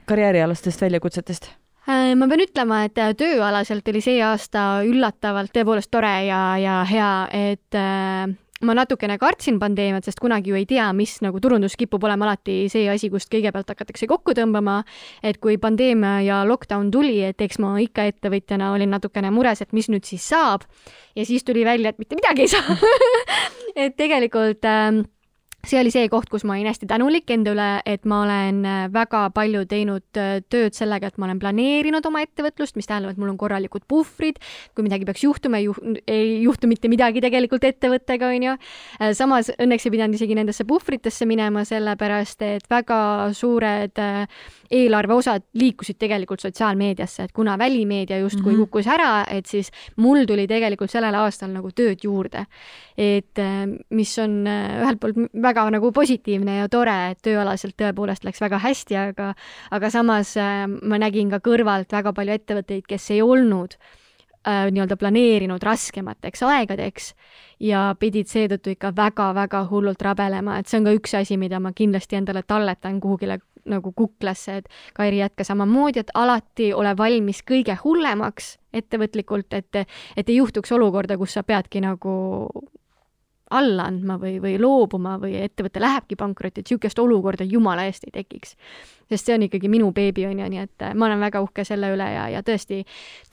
karjäärialastest väljakutsetest äh, ma pean ütlema, et äh, tööalaselt oli see aasta üllatavalt tõepoolest tore ja, ja hea, et äh, ma natukene kartsin pandeemiat, sest kunagi ju ei tea, mis nagu turundus kipub olema alati see asi, kust kõigepealt hakatakse kokku tõmbama. et kui pandeemia ja lockdown tuli, et eks ma ikka ettevõtjana olin natukene mures, et mis nüüd siis saab. ja siis tuli välja, et mitte midagi ei saa et tegelikult äh, see oli see koht, kus ma olin hästi tänulik enda üle, et ma olen äh, väga palju teinud äh, tööd sellega, et ma olen planeerinud oma ettevõtlust, mis tähendab, et mul on korralikud puhvrid, kui midagi peaks juhtuma, ei juhtu, ei juhtu mitte midagi tegelikult ettevõttega, onju. Äh, samas õnneks ei pidanud isegi nendesse puhvritesse minema, sellepärast et väga suured eelarve osad liikusid tegelikult sotsiaalmeediasse, et kuna välimeedia justkui mm -hmm. kukkus ära, et siis mul tuli tegelikult sellel aastal nagu tööd juurde. et mis on ühelt poolt väga nagu positiivne ja tore, et tööalaselt tõepoolest läks väga hästi, aga aga samas äh, ma nägin ka kõrvalt väga palju ettevõtteid, kes ei olnud äh, nii-öelda planeerinud raskemateks aegadeks ja pidid seetõttu ikka väga-väga hullult rabelema, et see on ka üks asi, mida ma kindlasti endale talletan kuhugile nagu kuklasse, et Kairi, jätka samamoodi, et alati ole valmis kõige hullemaks ettevõtlikult, et, et ei juhtuks olukorda, kus sa peadki nagu alla andma või, või loobuma või ettevõte lähebki pankrotti, et niisugust olukorda jumala eest ei tekiks. sest see on ikkagi minu beebi, on ju, nii et äh, ma olen väga uhke selle üle ja, ja tõesti,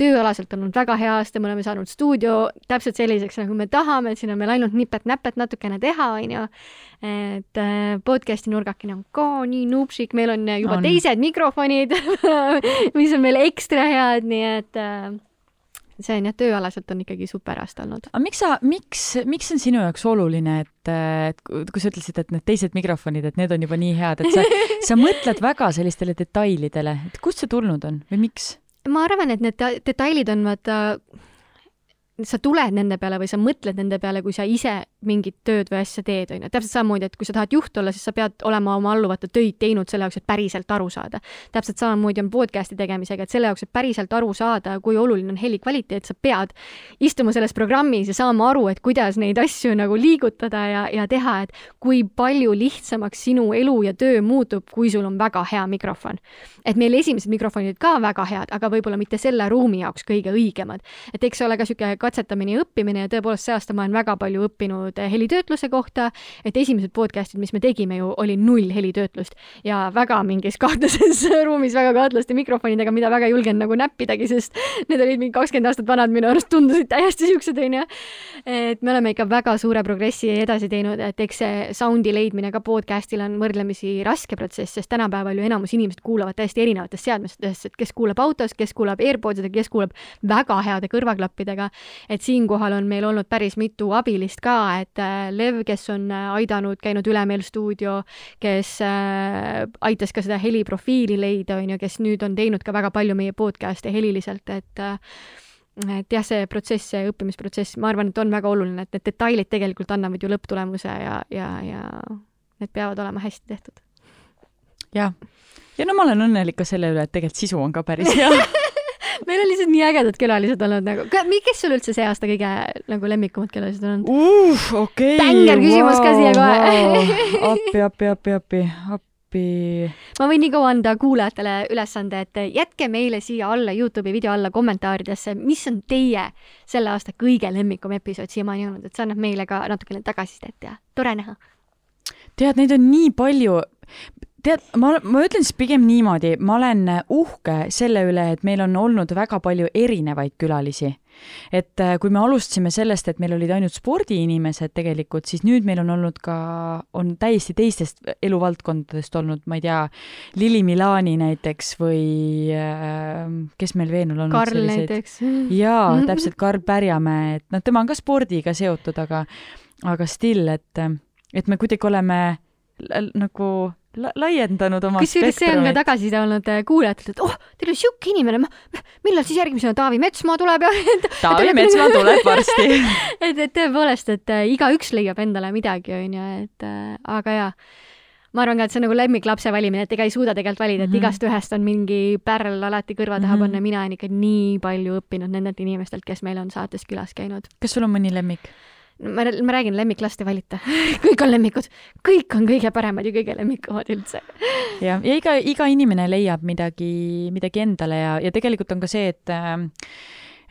tööalaselt on olnud väga hea aasta, me oleme saanud stuudio täpselt selliseks, nagu me tahame, et siin on meil ainult nipet-näpet natukene teha, on ju. et äh, podcast'i nurgakene on ka nii nupsik, meil on juba on. teised mikrofonid mis on meil ekstra head, nii et äh, see on jah, tööalaselt on ikkagi super aasta olnud. aga miks sa, miks, miks see on sinu jaoks oluline, et, et kui sa ütlesid, et need teised mikrofonid, et need on juba nii head, et sa, sa mõtled väga sellistele detailidele, et kust see tulnud on või miks? ma arvan, et need detailid on vaata sa tuled nende peale või sa mõtled nende peale, kui sa ise mingit tööd või asja teed, on ju. täpselt samamoodi, et kui sa tahad juht olla, siis sa pead olema oma alluvate töid teinud selle jaoks, et päriselt aru saada. täpselt samamoodi on podcast'i tegemisega, et selle jaoks, et päriselt aru saada, kui oluline on heli kvaliteet, sa pead istuma selles programmis ja saama aru, et kuidas neid asju nagu liigutada ja, ja teha, et kui palju lihtsamaks sinu elu ja töö muutub, kui sul on väga hea mikrofon. et meil esimesed mikrofonid ka väga head, aga võib-olla mitte selle ruumi jaoks kõige õigemad. et eks see ole ka niisugune katsetamine ja õppimine ja tõepoolest see aasta ma olen väga palju õppinud eh, helitöötluse kohta, et esimesed podcast'id, mis me tegime ju, oli null helitöötlust ja väga mingis kahtlases ruumis väga kahtlaste mikrofonidega, mida väga ei julgenud nagu näppidagi, sest need olid mingi kakskümmend aastat vanad, minu arust tundusid täiesti siuksed, onju. et me oleme ikka väga suure progressi edasi teinud, et eks see sound'i leidmine ka podcast'il on võrdlemisi raske protsess, sest tänapäeval ju enamus inimesed kuulavad täiesti erinevatest seadmetest, et kes kuulab autos, kes kuulab AirPodsidega, kes kuulab väga heade kõrvaklappidega et siinkohal on meil olnud päris mitu abilist ka, et äh, Lev, kes on äh, aidanud, käinud üle meil stuudio, kes äh, aitas ka seda heliprofiili leida, on ju, kes nüüd on teinud ka väga palju meie podcast'e heliliselt, et et jah, see protsess, see õppimisprotsess, ma arvan, et on väga oluline, et need detailid tegelikult annavad ju lõpptulemuse ja, ja, ja need peavad olema hästi tehtud. jah, ja no ma olen õnnelik ka selle üle, et tegelikult sisu on ka päris hea meil on lihtsalt nii ägedad külalised olnud nagu, kes sul üldse see aasta kõige nagu lemmikumad külalised on olnud uh,? okei okay,. bängar küsimus wow, ka siia kohe wow. appi, appi, appi, appi, appi. ma võin nii kaua anda kuulajatele ülesande, et jätke meile siia alla Youtube'i video alla kommentaaridesse, mis on teie selle aasta kõige lemmikum episood siiamaani olnud, et see annab meile ka natukene tagasisidet ja tore näha. tead, neid on nii palju tead, ma, ma ütlen siis pigem niimoodi, ma olen uhke selle üle, et meil on olnud väga palju erinevaid külalisi. et äh, kui me alustasime sellest, et meil olid ainult spordiinimesed tegelikult, siis nüüd meil on olnud ka, on täiesti teistest eluvaldkondadest olnud, ma ei tea, Lili Milani näiteks või äh, kes meil veel on olnud Karl selliseid? näiteks. jaa, täpselt, Karl Pärjamäe, et noh, tema on ka spordiga seotud, aga, aga still, et, et me kuidagi oleme nagu la laiendanud oma kusjuures see on ka tagasiside olnud äh, kuulajatelt, et oh, teil on sihuke inimene, millal siis järgmisena Taavi Metsmaa tuleb ja Taavi Metsmaa tuleb varsti et, et tõepoolest, et äh, igaüks leiab endale midagi, onju, et äh, aga jaa ma arvan ka, et see on nagu lemmiklapse valimine, et ega ei suuda tegelikult valida, et mm -hmm. igast ühest on mingi pärl alati kõrva taha mm -hmm. panna. mina olen ikka nii palju õppinud nendelt inimestelt, kes meil on saates külas käinud. kas sul on mõni lemmik? Ma, ma räägin, lemmiklast ei valita kõik on lemmikud, kõik on kõige paremad ja kõige lemmikumad üldse. jah, ja iga, iga inimene leiab midagi, midagi endale ja, ja tegelikult on ka see, et äh,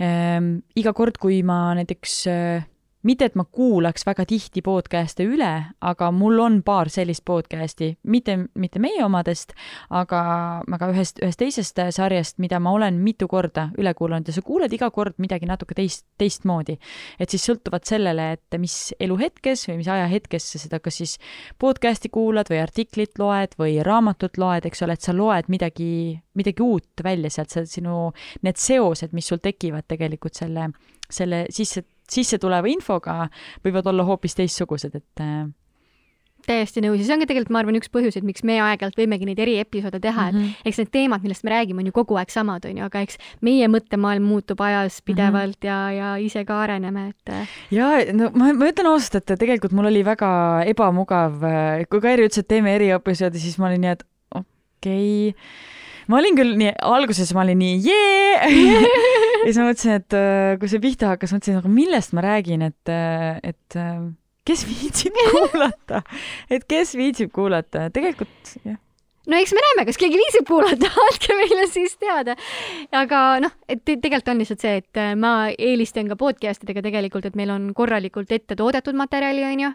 äh, iga kord, kui ma näiteks äh, mitte, et ma kuulaks väga tihti podcast'e üle, aga mul on paar sellist podcast'i, mitte, mitte meie omadest, aga, aga ühest, ühest teisest sarjast, mida ma olen mitu korda üle kuulanud ja sa kuuled iga kord midagi natuke teist, teistmoodi. et siis sõltuvalt sellele, et mis eluhetkes või mis ajahetkes sa seda kas siis podcast'i kuulad või artiklit loed või raamatut loed, eks ole, et sa loed midagi, midagi uut välja sealt, see sinu, need seosed, mis sul tekivad tegelikult selle, selle sisse sisse tuleva infoga võivad olla hoopis teistsugused, et äh, täiesti nõus ja see on ka tegelikult, ma arvan, üks põhjuseid, miks me aeg-ajalt võimegi neid eriepisoode teha mm, -hmm. et mhm. eks need teemad, millest me räägime, on ju kogu aeg samad, on ju, aga eks meie mõttemaailm muutub ajas pidevalt mm -hmm. ja, ja ise ka areneme, et. Äh, ja no ma, ma ütlen ausalt, et tegelikult mul oli väga ebamugav, äh, kui Kairi ütles, et teeme eriepisoodi, siis ma olin nii, et okei okay ma olin küll nii, alguses ma olin nii jee! Ja siis ma mõtlesin, et äh, kui see pihta hakkas, mõtlesin, aga millest ma räägin, et, äh, et äh, kes viitsib kuulata, et kes viitsib kuulata, tegelikult jah no eks me näeme, kas keegi viitsib kuulata, andke meile siis teada. aga noh, et te tegelikult on lihtsalt see, et äh, ma eelistan ka podcast idega tegelikult, et meil on korralikult ette toodetud materjali, onju.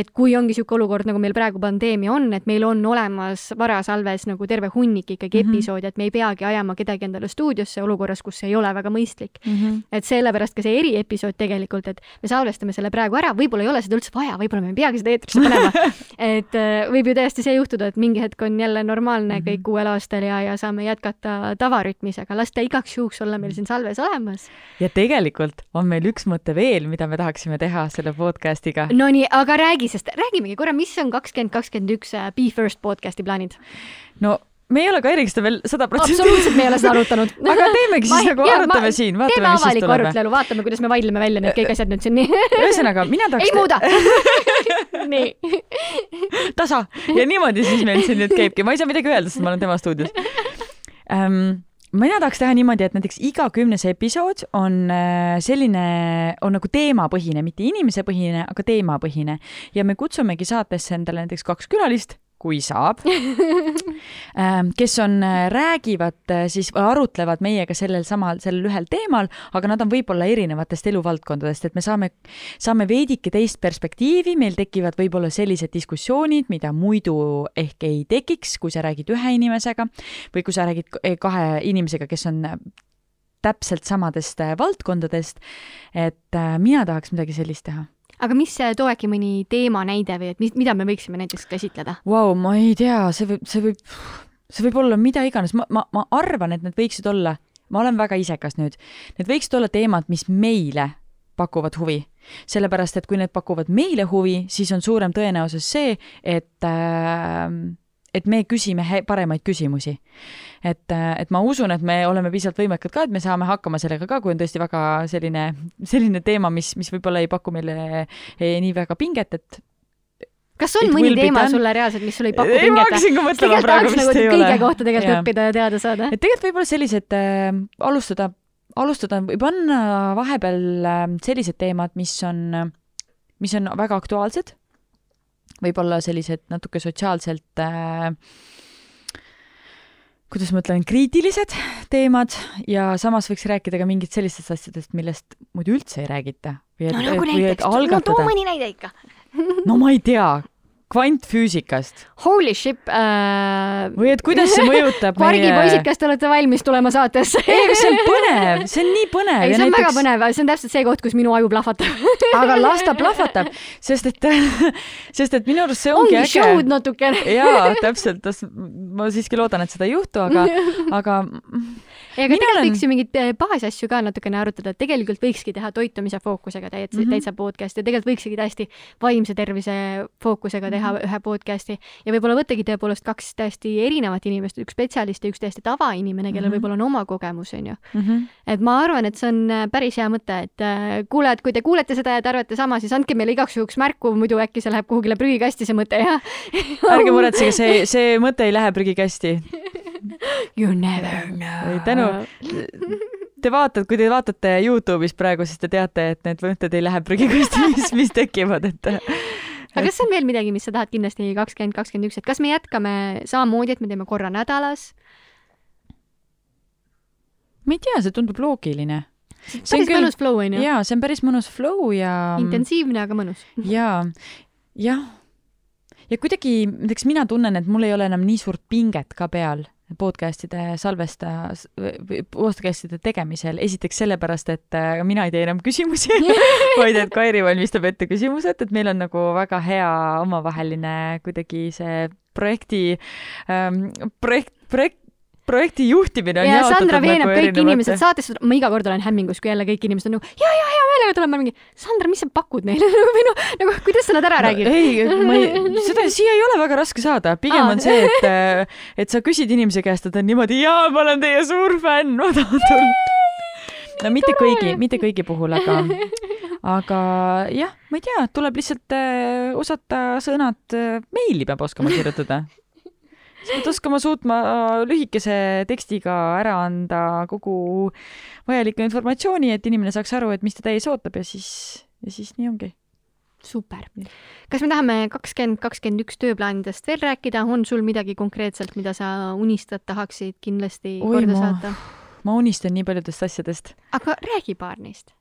et kui ongi sihuke olukord, nagu meil praegu pandeemia on, et meil on olemas varasalves nagu terve hunnik ikkagi mm -hmm. episoode, et me ei peagi ajama kedagi endale stuudiosse olukorras, kus see ei ole väga mõistlik mm. -hmm. et sellepärast ka see eriepisood tegelikult, et me salvestame selle praegu ära, võib-olla ei ole seda üldse vaja, võib-olla me ei peagi seda eetrisse panema et äh, võib ju täiesti see juhtuda, et mingi hetk on jälle normaalne mm -hmm. kõik uuel aastal ja, ja saame jätkata tavarütmis, aga las ta igaks juhuks olla meil siin salves olemas. ja tegelikult on meil üks mõte veel, mida me tahaksime teha selle podcast'iga. Nonii, aga räägi, sest räägimegi korra, mis on kakskümmend kakskümmend üks äh, Be First podcast'i plaanid? no me ei ole Kairiga seda veel sada protsenti. absoluutselt, me ei ole seda arutanud aga teemegi siis ma, nagu jah, arutame ma, siin, vaatame, mis siis tuleb. arutelu, vaatame, kuidas me vaidleme välja need kõik asjad nüüd siin nii. ühesõnaga, mina tahaks. ei muuda nii. tasa. Ja niimoodi siis meil siin nüüd käibki, ma ei saa midagi öelda, sest ma olen tema stuudios. Um, mina tahaks teha niimoodi, et näiteks iga kümnes episood on äh, selline, on nagu teemapõhine, mitte inimesepõhine, aga teemapõhine. Ja me kutsumegi saatesse endale näiteks kaks külalist kui saab ähm, kes on, äh, räägivad äh, siis, arutlevad meiega sellel samal, sellel ühel teemal, aga nad on võib-olla erinevatest eluvaldkondadest, et me saame, saame veidike teist perspektiivi, meil tekivad võib-olla sellised diskussioonid, mida muidu ehk ei tekiks, kui sa räägid ühe inimesega või kui sa räägid kahe inimesega, kes on täpselt samadest valdkondadest. et mina tahaks midagi sellist teha aga mis, too äkki mõni teemanäide või et mis, mida me võiksime näiteks käsitleda wow,? ma ei tea, see võib, see võib, see võib olla mida iganes, ma, ma, ma arvan, et need võiksid olla, ma olen väga isekas nüüd, need võiksid olla teemad, mis meile pakuvad huvi. sellepärast, et kui need pakuvad meile huvi, siis on suurem tõenäosus see, et äh, et me küsime paremaid küsimusi. et, et ma usun, et me oleme piisavalt võimekad ka, et me saame hakkama sellega ka, kui on tõesti väga selline, selline teema, mis, mis võib-olla ei paku meile ei, nii väga pinget, et kas on mõni teema done. sulle reaalselt, mis sulle ei paku pinget? ma hakkasingi mõtlema praegu, vist nagu, ei ole. kõige kohta tegelikult ja. õppida ja teada saada. et tegelikult võib-olla sellised äh,, alustada, alustada või panna vahepeal äh, sellised teemad, mis on, mis on väga aktuaalsed võib-olla sellised natuke sotsiaalselt äh, kuidas ma ütlen, kriitilised teemad ja samas võiks rääkida ka mingit sellistest asjadest, millest muidu üldse ei räägita. no nagu näiteks, no too mõni näide ikka. No ma ei tea, kvantfüüsikast. Holy shit äh.... või et kuidas see mõjutab meie. vargipoisid, kas te olete valmis tulema saatesse ei, aga see on põnev, see on nii põnev. ei, see on näiteks... väga põnev, see on täpselt see koht, kus minu aju plahvatab aga las ta plahvatab, sest et, sest et minu arust see ongi, ongi äge. show'd natukene jaa, täpselt, ma siiski loodan, et seda ei juhtu, aga, aga ei, aga tegelikult olen... võiks ju mingeid eh, baasasju ka natukene arutada, et tegelikult võikski teha toitumise fookusega täitsa mm, -hmm. täitsa podcast'i ja tegelikult võikski täiesti vaimse tervise fookusega teha mm -hmm. ühe podcast'i ja võib-olla võttagi tõepoolest kaks täiesti erinevat inimest, üks spetsialist ja üks täiesti tavainimene, kellel mm -hmm. võib-olla on oma kogemus, onju mm. -hmm. et ma arvan, et see on äh, päris hea mõte, et äh, kuulajad, kui te kuulete seda ja te arvate sama, siis andke meile igaks juhuks märku, muidu äkki see läheb kuhugile prügikasti, see mõte ja ärge muretsege, see, see mõte ei lähe prügikasti You never know. tänu. Te vaatate, kui te vaatate Youtube'is praegu, siis te teate, et need mõtted ei lähe prügikasti, mis, mis tekivad, et aga kas on veel midagi, mis sa tahad kindlasti kakskümmend, kakskümmend üks, et kas me jätkame samamoodi, et me teeme korra nädalas? ma ei tea, see tundub loogiline. see on päris küll... mõnus flow onju. jaa, see on päris mõnus flow ja. intensiivne, aga mõnus. jaa, jah. ja kuidagi, näiteks mina tunnen, et mul ei ole enam nii suurt pinget ka peal podcast'ide salvesta, podcast'ide tegemisel, esiteks sellepärast, et äh, mina ei tee enam küsimusi vaid et Kairi valmistab ette küsimused, et meil on nagu väga hea omavaheline kuidagi see projekti ähm,, projekt, projekt, projekti juhtimine on ja Sandra veenab nagu kõik erinevate... inimesed saatesse, ma iga kord olen hämmingus, kui jälle kõik inimesed on nagu ja, ja hea meelega tulen, ma mingi, Sandra, mis sa pakud neile või noh, nagu kuidas sa nad ära räägid no,? ei, ma ei, seda siia ei ole väga raske saada, pigem Aa. on see, et, äh, et sa küsid inimese käest ja ta on niimoodi, jaa, ma olen teie suur fänn, ma tahan tulla. no mitte kõigi, mitte kõigi puhul, aga, aga jah, ma ei tea, tuleb lihtsalt äh, osata sõnad äh,, meili peab oskama kirjutada sa pead oskama suutma äh, lühikese tekstiga ära anda kogu vajaliku informatsiooni, et inimene saaks aru, et mis teda ees ootab ja siis, ja siis nii ongi. super. kas me tahame kakskümmend, kakskümmend üks tööplaanidest veel rääkida, on sul midagi konkreetselt, mida sa unistad, tahaksid kindlasti Oi, korda ma, saata? ma unistan nii paljudest asjadest. aga räägi paar neist.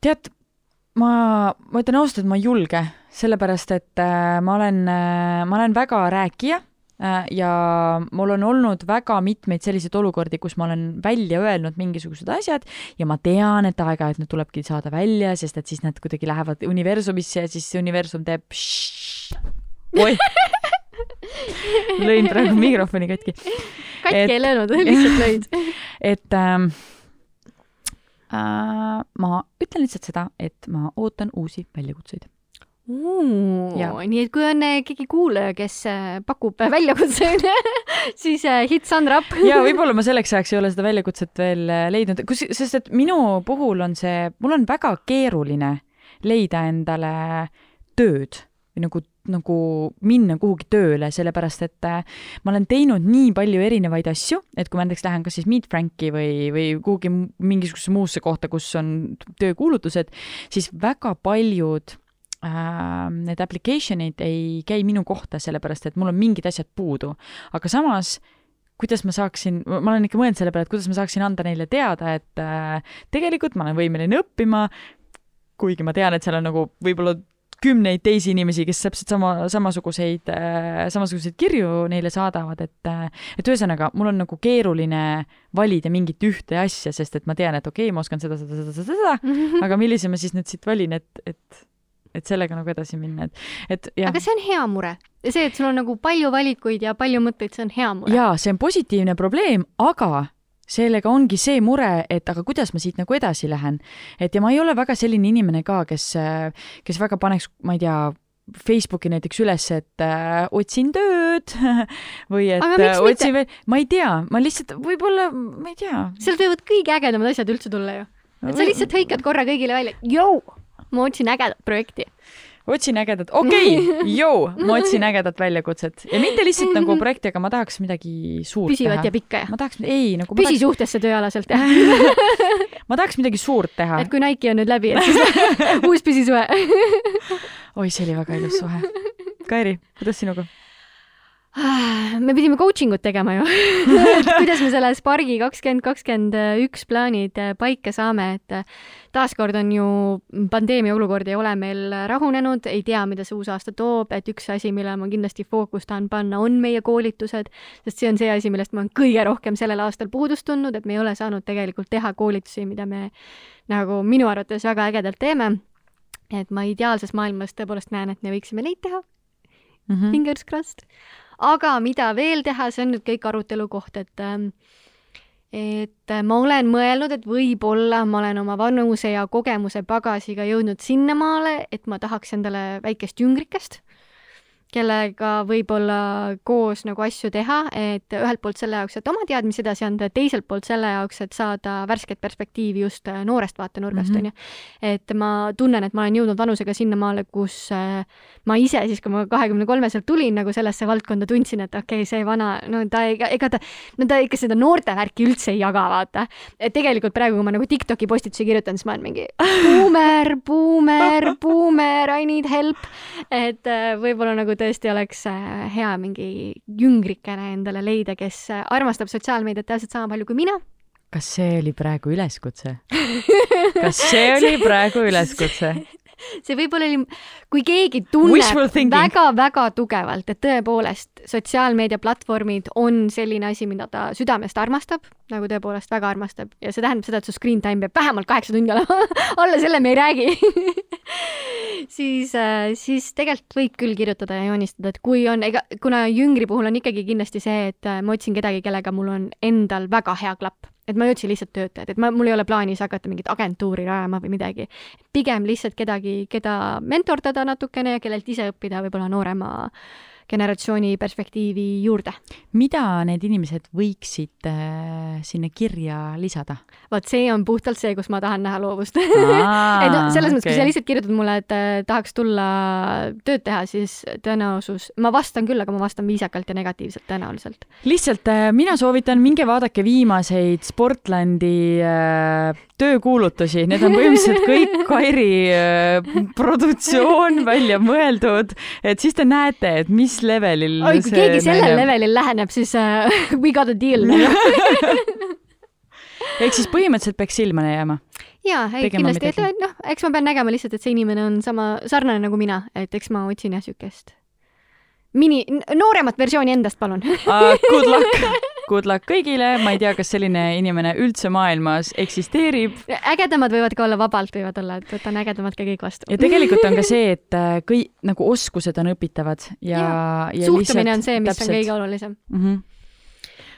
tead, ma, ma ütlen ausalt, et ma ei julge, sellepärast et äh, ma olen äh,, ma olen väga rääkija Äh, ja mul on olnud väga mitmeid selliseid olukordi, kus ma olen välja öelnud mingisugused asjad ja ma tean, et aeg-ajalt need tulebki saada välja, sest et siis nad kuidagi lähevad universumisse ja siis universum teeb oih lõin praegu mikrofoni katki. katki ei löönud, lihtsalt lõid. et ähm, äh, ma ütlen lihtsalt seda, et ma ootan uusi väljakutseid. Nii et kui on eh, keegi kuulaja, kes eh, pakub väljakutseid siis hit Sandra up. Ja võib-olla ma selleks ajaks ei ole seda väljakutset veel leidnud, kus, sest et minu puhul on see, mul on väga keeruline leida endale tööd või nagu, nagu minna kuhugi tööle, sellepärast et ma olen teinud nii palju erinevaid asju, et kui ma näiteks lähen kas siis Meet Franki või, või kuhugi mingisugusesse muusse kohta, kus on töökuulutused, siis väga paljud äh, need application'id ei käi minu kohta, sellepärast et mul on mingid asjad puudu. aga samas, kuidas ma saaksin, ma olen ikka mõelnud selle peale, et kuidas ma saaksin anda neile teada, et äh, tegelikult ma olen võimeline õppima, kuigi ma tean, et seal on nagu võib-olla kümneid teisi inimesi, kes täpselt sama, samasuguseid äh,, samasuguseid kirju neile saadavad, et äh, et ühesõnaga, mul on nagu keeruline valida mingit ühte asja, sest et ma tean, et okei okay,, ma oskan seda, seda, seda, seda, seda, aga millise ma siis nüüd siit valin, et, et et sellega nagu edasi minna, et, et jah. aga see on hea mure. see, et sul on nagu palju valikuid ja palju mõtteid, see on hea mure. jaa, see on positiivne probleem, aga sellega ongi see mure, et aga kuidas ma siit nagu edasi lähen. et ja ma ei ole väga selline inimene ka, kes, kes väga paneks, ma ei tea, Facebooki näiteks üles, et äh, otsin tööd või et äh, otsin veel, ma ei tea, ma lihtsalt võib-olla, ma ei tea. sealt võivad kõige ägedamad asjad üldse tulla ju. et sa lihtsalt hõikad korra kõigile välja, jõu ma otsin ägedat projekti. Otsin ägedat, okei okay,, jõu, ma otsin ägedat väljakutset ja mitte lihtsalt nagu projekti, aga ma tahaks midagi suurt püsivat teha. ja pikka jah? ma tahaks, ei nagu püsi tahaks... suhtesse tööalaselt jah ma tahaks midagi suurt teha. et kui Nike on nüüd läbi, et siis uus püsisuhe oi, see oli väga ilus suhe. Kairi, kuidas sinuga? Me pidime coaching ut tegema ju kuidas me selle Spargi kakskümmend kakskümmend üks plaanid äh, paika saame, et äh, taaskord on ju pandeemia olukord ei ole meil rahunenud, ei tea, mida see uus aasta toob, et üks asi, mille ma kindlasti fookust tahan panna, on meie koolitused, sest see on see asi, millest ma olen kõige rohkem sellel aastal puudust tundnud, et me ei ole saanud tegelikult teha koolitusi, mida me nagu minu arvates väga ägedalt teeme. et ma ideaalses maailmas tõepoolest näen, et me võiksime neid teha mm. -hmm. Fingers crossed aga mida veel teha, see on nüüd kõik arutelu koht, et ähm, et ma olen mõelnud, et võib-olla ma olen oma vanuse ja kogemuse pagasiga jõudnud sinnamaale, et ma tahaks endale väikest jüngrikest kellega võib-olla koos nagu asju teha, et ühelt poolt selle jaoks, et oma teadmisi edasi anda, teiselt poolt selle jaoks, et saada värsket perspektiivi just äh, noorest vaatenurgast, mhm. on ju. et ma tunnen, et ma olen jõudnud vanusega sinnamaale, kus äh, ma ise siis, kui ma kahekümne kolmeselt tulin nagu sellesse valdkonda, tundsin, et okei okay,, see vana, no ta ega, ega ta, no ta ikka seda noorte värki üldse ei jaga, vaata. et tegelikult praegu, kui ma nagu Tiktoki postitusi kirjutan, siis ma olen mingi buumer, buumer, buumer, I need help. et äh, võib-olla nagu tõesti oleks äh, hea mingi jüngrikene endale leida, kes äh, armastab sotsiaalmeediat täpselt sama palju kui mina. kas see oli praegu üleskutse? kas see oli praegu üleskutse? See võib-olla oli, kui keegi tunneb väga-väga tugevalt, et tõepoolest sotsiaalmeediaplatvormid on selline asi, mida ta südamest armastab, nagu tõepoolest väga armastab ja see tähendab seda, et su screen time peab vähemalt kaheksa tundi olema alla selle me ei räägi. Siis, äh, siis tegelikult võib küll kirjutada ja joonistada, et kui on, ega kuna jüngri puhul on ikkagi kindlasti see, et äh, ma otsin kedagi, kellega mul on endal väga hea klapp et ma ei otsi lihtsalt töötajat, et ma, mul ei ole plaanis hakata mingit agentuuri rajama või midagi. pigem lihtsalt kedagi, keda mentordada natukene ja kellelt ise õppida võib-olla noorema generatsiooni perspektiivi juurde. mida need inimesed võiksid äh, sinna kirja lisada? vot see on puhtalt see, kus ma tahan näha loovust et no selles mõttes okay., kui sa lihtsalt kirjutad mulle, et äh, tahaks tulla tööd teha, siis tõenäosus, ma vastan küll, aga ma vastan viisakalt ja negatiivselt tõenäoliselt. lihtsalt äh, mina soovitan, minge vaadake viimaseid Sportlandi äh, töökuulutusi, need on põhimõtteliselt kõik Kairi äh, produktsioon välja mõeldud, et siis te näete, et mis levelil oi, kui keegi sellel levelil läheneb, siis uh, we got a deal ehk siis põhimõtteliselt peaks silma jääma? jaa, ei kindlasti, et noh, eks ma pean nägema lihtsalt, et see inimene on sama, sarnane nagu mina, et eks ma otsin jah siukest mini, nooremat versiooni endast, palun. Uh,. Good luck, good luck kõigile, ma ei tea, kas selline inimene üldse maailmas eksisteerib. ägedamad võivad ka olla, vabalt võivad olla, et võtan ägedamad ka kõik vastu. ja tegelikult on ka see, et äh, kõik nagu oskused on õpitavad ja, ja, ja suhtumine lihtsalt, on see, mis täpselt. on kõige olulisem mm. -hmm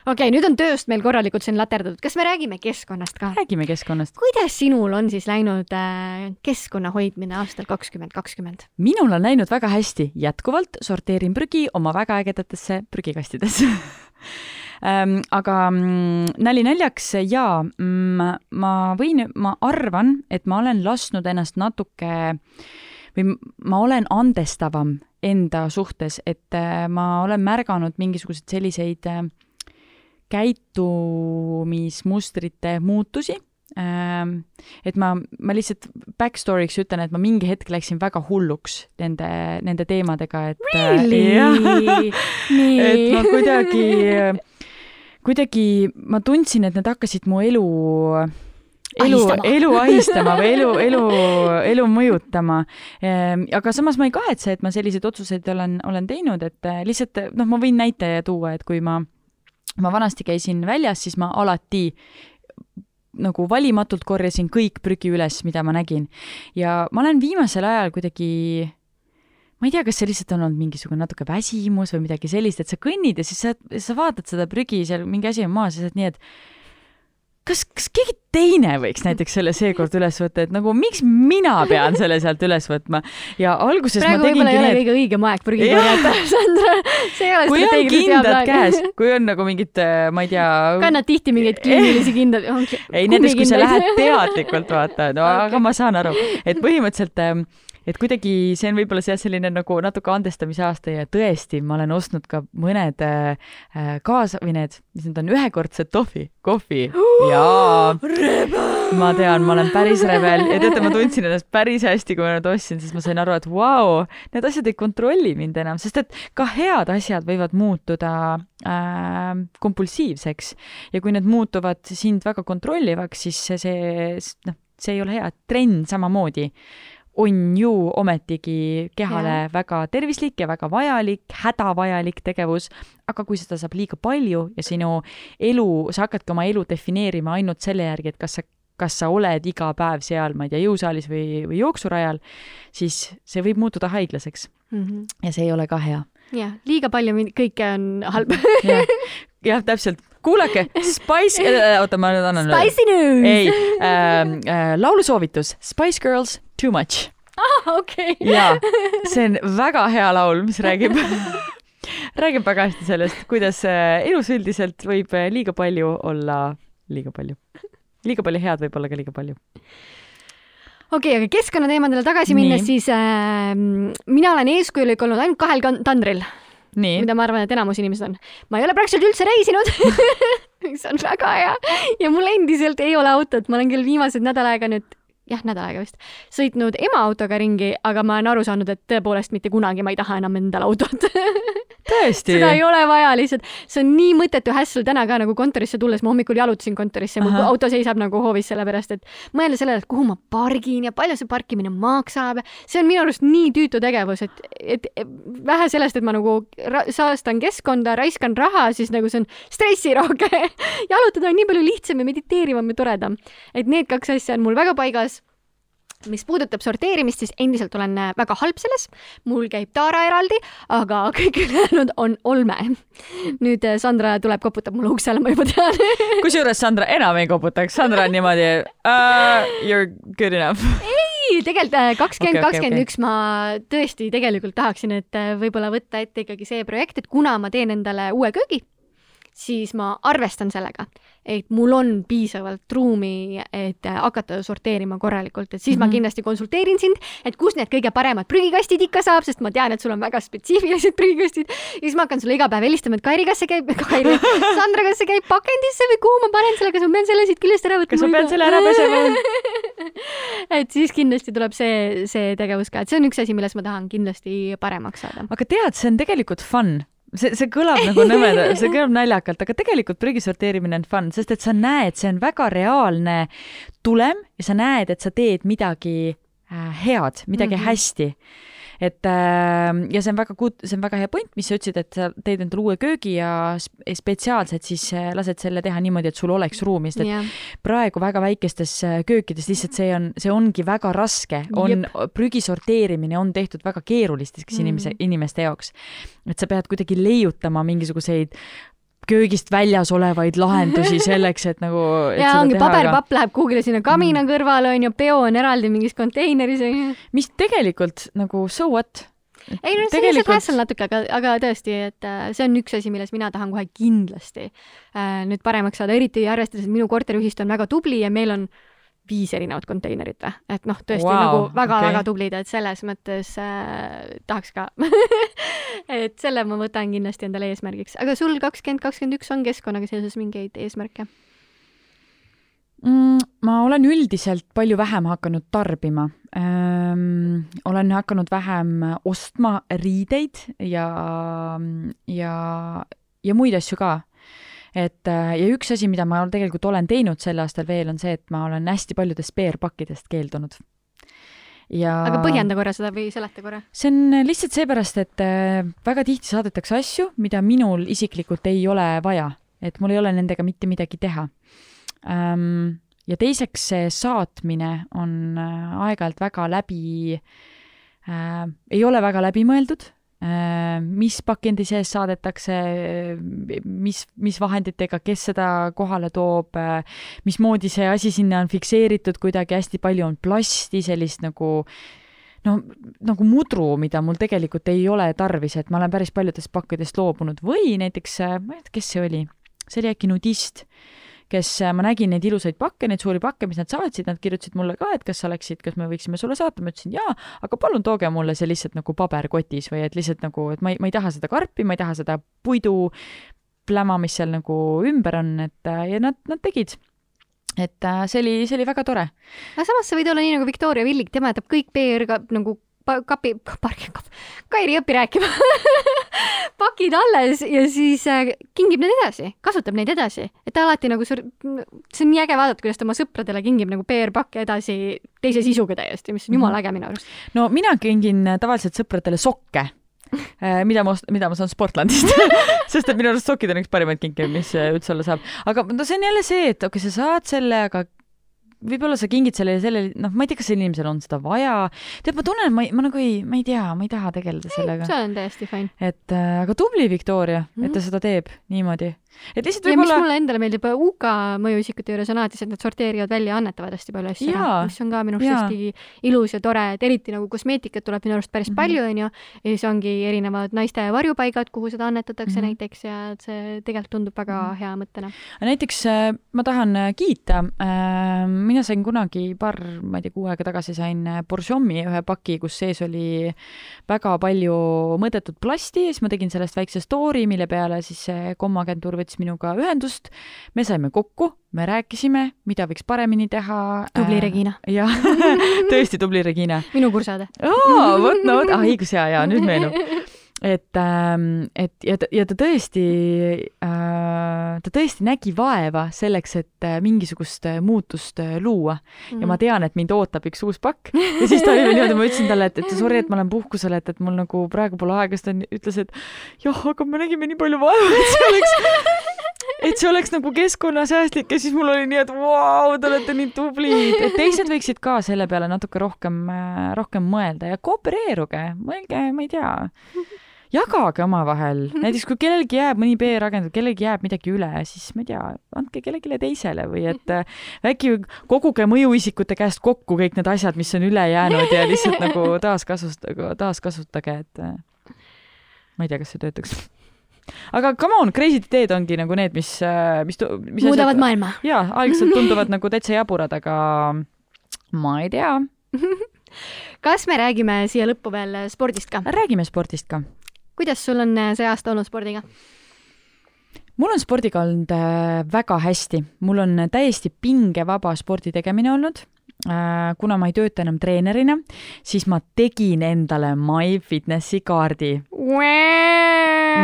okei okay,, nüüd on tööst meil korralikult siin laterdatud, kas me räägime keskkonnast ka? räägime keskkonnast. kuidas sinul on siis läinud äh, keskkonna hoidmine aastal kakskümmend kakskümmend? minul on läinud väga hästi, jätkuvalt sorteerin prügi oma väga ägedatesse prügikastidesse aga mm, nali naljaks jaa mm,, ma võin, ma arvan, et ma olen lasknud ennast natuke või ma olen andestavam enda suhtes, et äh, ma olen märganud mingisuguseid selliseid äh, käitumismustrite muutusi ähm, et ma, ma lihtsalt backstory'ks ütlen, et ma mingi hetk läksin väga hulluks nende, nende teemadega, et äh, really? et ma kuidagi, kuidagi ma tundsin, et need hakkasid mu elu elu, elu ahistama või elu, elu, elu mõjutama. Ehm, aga samas ma ei kahetse, et ma selliseid otsuseid olen, olen teinud, et äh, lihtsalt noh, ma võin näite tuua, et kui ma ma vanasti käisin väljas, siis ma alati nagu valimatult korjasin kõik prügi üles, mida ma nägin. ja ma olen viimasel ajal kuidagi ma ei tea, kas see lihtsalt on olnud mingisugune natuke väsimus või midagi sellist, et sa kõnnid ja siis sa, sa vaatad seda prügi seal, mingi asi on maas ja sa oled nii, et kas, kas keegi teine võiks näiteks selle seekord üles võtta, et nagu miks mina pean selle sealt üles võtma ja alguses praegu võib-olla ei ole kõige õigem aeg prügi korjata, Sandra. see ei ole kui on kindad käes, kui on nagu mingid, äh, ma ei tea. kannad tihti mingeid kliinilisi kindad. ei, näiteks kui sa lähed teadlikult vaata, no okay. aga ma saan aru, et põhimõtteliselt ähm, et kuidagi see on võib-olla see selline nagu natuke andestamise aasta ja tõesti, ma olen ostnud ka mõned äh, äh kaasa või need, mis need on, ühekordsed tohvi, kohvi. Jaa. ma tean, ma olen päris rebel. Ja teate, ma tundsin ennast päris hästi, kui ma need ostsin, siis ma sain aru, et vau wow,, need asjad ei kontrolli mind enam, sest et ka head asjad võivad muutuda äh, kompulsiivseks. Ja kui need muutuvad sind väga kontrollivaks, siis see, see, noh, see ei ole hea, trend samamoodi on ju ometigi kehale ja. väga tervislik ja väga vajalik, hädavajalik tegevus, aga kui seda saab liiga palju ja sinu elu, sa hakkadki oma elu defineerima ainult selle järgi, et kas sa, kas sa oled iga päev seal, ma ei tea, jõusaalis või, või jooksurajal, siis see võib muutuda haiglaseks mm. -hmm. ja see ei ole ka hea. jah, liiga palju kõike on halb jah ja,, täpselt kuulake, Spice äh,, oota, ma nüüd annan. Spicy news! ei äh,, äh, laulusoovitus Spice Girls Too much. ah, okei okay. ja see on väga hea laul, mis räägib räägib väga hästi sellest, kuidas äh, elus üldiselt võib äh, liiga palju olla liiga palju. liiga palju head võib olla ka liiga palju okei okay,, aga keskkonnateemadele tagasi minnes, siis äh, mina olen eeskujulik olnud ainult kahel tandril. mida ma arvan, et enamus inimesed on. ma ei ole praktiliselt üldse reisinud mis on väga hea ja mul endiselt ei ole autot, ma olen küll viimased nädal aega nüüd jah, nädal aega vist, sõitnud ema autoga ringi, aga ma olen aru saanud, et tõepoolest mitte kunagi ma ei taha enam endale autot? seda ei ole vaja lihtsalt, see on nii mõttetu hässl täna ka nagu kontorisse tulles, ma hommikul jalutasin kontorisse, mu auto seisab nagu hoovis, sellepärast et mõelda sellele, et kuhu ma pargin ja palju see parkimine maksab. see on minu arust nii tüütu tegevus, et, et vähe sellest, et ma nagu saastan keskkonda, raiskan raha, siis nagu see on stressirohke jalutada on nii palju lihtsam ja mediteerivam ja toredam. et need kaks asja on mul väga paigas mis puudutab sorteerimist, siis endiselt olen äh, väga halb selles. mul käib Taara eraldi, aga kõik ülejäänud on olme. nüüd äh, Sandra tuleb, koputab mulle uksele, ma juba tean kusjuures Sandra enam ei koputaks, Sandra on niimoodi uh, you are good enough. ei, ei, tegelikult kakskümmend, kakskümmend üks ma tõesti tegelikult tahaksin, et võib-olla võtta ette ikkagi see projekt, et kuna ma teen endale uue köögi, siis ma arvestan sellega, et mul on piisavalt ruumi, et hakata sorteerima korralikult, et siis mm -hmm. ma mhm. kindlasti konsulteerin sind, et kust need kõige paremad prügikastid ikka saab, sest ma tean, et sul on väga spetsiifilised prügikastid. ja siis ma hakkan sulle iga päev helistama, et Kairi, kas see käib, Kairi, Sandra, kas see käib pakendisse või kuhu ma panen selle, kas ma pean selle siit küljest ära võtma? kas ma pean selle ära pesema et siis kindlasti tuleb see, see tegevus ka, et see on üks asi, milles ma tahan kindlasti paremaks saada. aga tead, see on tegelikult fun see, see kõlab nagu nõmeda, see kõlab naljakalt, aga tegelikult prügi sorteerimine on fun, sest et sa näed, see on väga reaalne tulem ja sa näed, et sa teed midagi äh, head, midagi mm -hmm. hästi et äh, ja see on väga good, see on väga hea point, mis sa ütlesid, et sa teed endale uue köögi ja spetsiaalselt siis äh, lased selle teha niimoodi, et sul oleks ruumi, sest et yeah. praegu väga väikestes äh, köökides lihtsalt see on, see ongi väga raske, on, prügi sorteerimine on tehtud väga keerulisteks mm. inimese, inimeste jaoks. et sa pead kuidagi leiutama mingisuguseid köögist väljas olevaid lahendusi selleks, et nagu. ja ongi paberpapp läheb kuhugile sinna kamina mm. kõrvale onju, peo on eraldi mingis konteineris onju. mis tegelikult nagu so what? ei no see on lihtsalt hassle natuke, aga, aga tõesti, et äh, see on üks asi, milles mina tahan kohe kindlasti äh, nüüd paremaks saada, eriti arvestades, et minu korteriühistu on väga tubli ja meil on äh, viis erinevat konteinerit või, et noh, tõesti wow, nagu väga-väga okay. tublid, et selles mõttes äh, tahaks ka et selle ma võtan kindlasti endale eesmärgiks, aga sul kakskümmend, kakskümmend üks on keskkonnaga seoses mingeid eesmärke mm,? ma olen üldiselt palju vähem hakanud tarbima ähm,. olen hakanud vähem ostma riideid ja, ja, ja muid asju ka et äh, ja üks asi, mida ma tegelikult olen teinud sel aastal veel, on see, et ma olen hästi paljudest PR-pakkidest keeldunud. ja aga põhjenda korra seda või seleta korra. see on lihtsalt seepärast, et äh, väga tihti saadetakse asju, mida minul isiklikult ei ole vaja, et mul ei ole nendega mitte midagi teha ähm, ja teiseks, see saatmine on äh, aeg-ajalt väga läbi äh,, ei ole väga läbimõeldud mis pakendi sees saadetakse, mis, mis vahenditega, kes seda kohale toob, äh, mismoodi see asi sinna on fikseeritud, kuidagi hästi palju on plasti, sellist nagu no nagu mudru, mida mul tegelikult ei ole tarvis, et ma olen päris paljudest pakkidest loobunud. Või näiteks, äh, ma ei tea, kes see oli, see oli äkki nudist kes, äh, ma nägin neid ilusaid pakke, neid suuri pakke, mis nad saatsid, nad kirjutasid mulle ka, et kas sa oleksid, kas me võiksime sulle saata, ma ütlesin jaa, aga palun tooge mulle see lihtsalt nagu paberkotis või et lihtsalt nagu, et ma ei, ma ei taha seda karpi, ma ei taha seda puidu pläma, mis seal nagu ümber on, et äh, ja nad, nad tegid et äh, see oli, see oli väga tore. aga samas sa võid olla nii nagu Victoria Villig, tema jätab kõik PR ka nagu kapi, pargi, Kairi õpi rääkima pakid alles ja siis äh, kingib need edasi, kasutab neid edasi, et ta alati nagu sur-, see on nii äge vaadata, kuidas ta oma sõpradele kingib nagu PR-pakke edasi teise sisuga täiesti, mis on jumala äge minu arust. no mina kingin tavaliselt sõpradele sokke äh, mida ma, mida ma saan Sportlandist sest et minu arust sokid on üks parimaid kinke, mis üldse olla saab. aga no see on jälle see, et okei okay,, sa saad selle, aga võib-olla sa kingid selle, selle, noh, ma ei tea, kas sel inimesel on seda vaja. tead, ma tunnen, ma, ma nagu ei, ma ei tea, ma ei taha tegeleda sellega. see on täiesti fine. et äh, aga tubli, Victoria mm, -hmm. et ta mhm. seda teeb niimoodi et lihtsalt võib-olla. mis mulle endale meeldib UK mõjuisikute juures on alati see, et nad sorteerivad välja ja annetavad hästi palju asju ära, mis on ka minu arust hästi ilus ja tore, et eriti nagu kosmeetikat tuleb minu arust päris mm -hmm. palju, onju. ja siis ongi erinevad naiste varjupaigad, kuhu seda annetatakse mm -hmm. näiteks ja see tegelikult tundub väga mm -hmm. hea mõttena. näiteks äh, ma tahan äh, kiita, äh, mina sain kunagi paar, ma ei tea, kuu aega tagasi sain Bourjomi ühe paki, kus sees oli väga palju mõõdetud plasti ja siis ma tegin sellest väikse story, mille peale siis see kommagentuur võttis minuga ühendust, me saime kokku, me rääkisime, mida võiks paremini teha. tubli äh, Regina. jah, tõesti tubli Regina. minu kursade. vot, no vot, ah õigus ja, ja nüüd meenub et, ähm, et ja ta, ja ta tõesti äh,, ta tõesti nägi vaeva selleks, et äh, mingisugust äh, muutust luua. Mm. ja ma tean, et mind ootab üks uus pakk. Ja siis ta oli niimoodi, ma ütlesin talle, et, et sorry, et ma olen puhkusel, et, et mul nagu praegu pole aega, siis ta ütles, et jah, aga me nägime nii palju vaeva, et see oleks et see oleks nagu keskkonnasäästlik. Ja siis mul oli nii, et vau, te olete nii tublid, et teised võiksid ka selle peale natuke rohkem, rohkem mõelda. Ja koopereeruge, mõelge, ma ei tea jagage omavahel, näiteks kui kellelgi jääb mõni PR-agent, kellelgi jääb midagi üle, siis ma ei tea, andke kellelegi teisele või et äh, äkki koguge mõjuisikute käest kokku kõik need asjad, mis on üle jäänud ja lihtsalt nagu taaskasutage, taaskasutage, et äh, ma ei tea, kas see töötaks aga come on, crazy'd ideed ongi nagu need, mis, äh, mis, mis muudavad asjad, maailma. jaa, aeglaselt tunduvad nagu täitsa jaburad, aga ma ei tea kas me räägime siia lõppu veel spordist ka? räägime spordist ka. Kuidas sul on äh, see aasta olnud spordiga? mul on spordiga olnud äh, väga hästi, mul on täiesti pingevaba spordi tegemine olnud äh, kuna ma ei tööta enam treenerina, siis ma tegin endale MyFitnessi kaardi.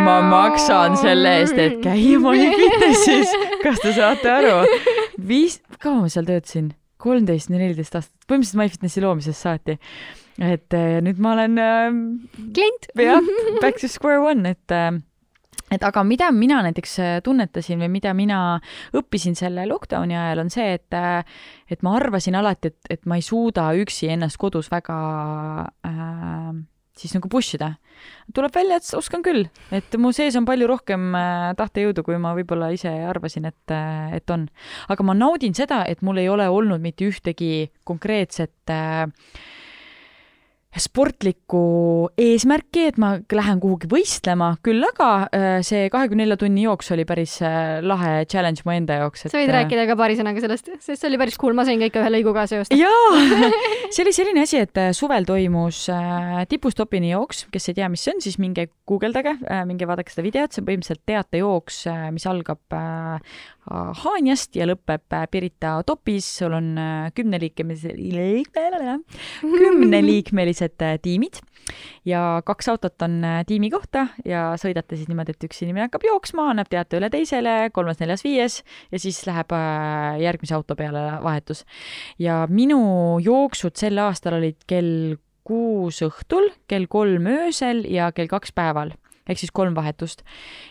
ma maksan selle eest, et käia MyFitnessis, kas te saate aru? viis, kaua ma seal töötasin? kolmteist neliteist aastat, põhimõtteliselt MyFitnessi loomisest saati. Et äh, nüüd ma olen äh, klient. jah, back to square one, et äh, et aga mida mina näiteks äh, tunnetasin või mida mina õppisin selle lockdowni ajal, on see, et äh, et ma arvasin alati, et, et ma ei suuda üksi ennast kodus väga äh, siis nagu push ida. tuleb välja, et oskan küll, et mu sees on palju rohkem tahtejõudu, kui ma võib-olla ise arvasin, et, et on. aga ma naudin seda, et mul ei ole olnud mitte ühtegi konkreetset äh, sportlikku eesmärki, et ma lähen kuhugi võistlema, küll aga äh, see kahekümne nelja tunni jooks oli päris äh, lahe challenge mu enda jaoks et.... sa võid äh, rääkida ka paari sõnaga sellest, sest see oli päris cool, ma sain ka ikka ühe lõigu ka seosta. jaa, see oli selline asi, et suvel toimus tipustopini jooks, kes ei tea, mis see on, siis minge guugeldage, minge vaadake seda videot, see on põhimõtteliselt teatejooks, mis algab Haanjast ja lõpeb Pirita topis, sul on kümneliikmelised, kümneliikmelised tiimid ja kaks autot on tiimi kohta ja sõidate siis niimoodi, et üks inimene hakkab jooksma, annab teate üle teisele, kolmas, neljas, viies ja siis läheb järgmise auto peale vahetus. ja minu jooksud sel aastal olid kell kuus õhtul, kell kolm öösel ja kell kaks päeval ehk siis kolm vahetust.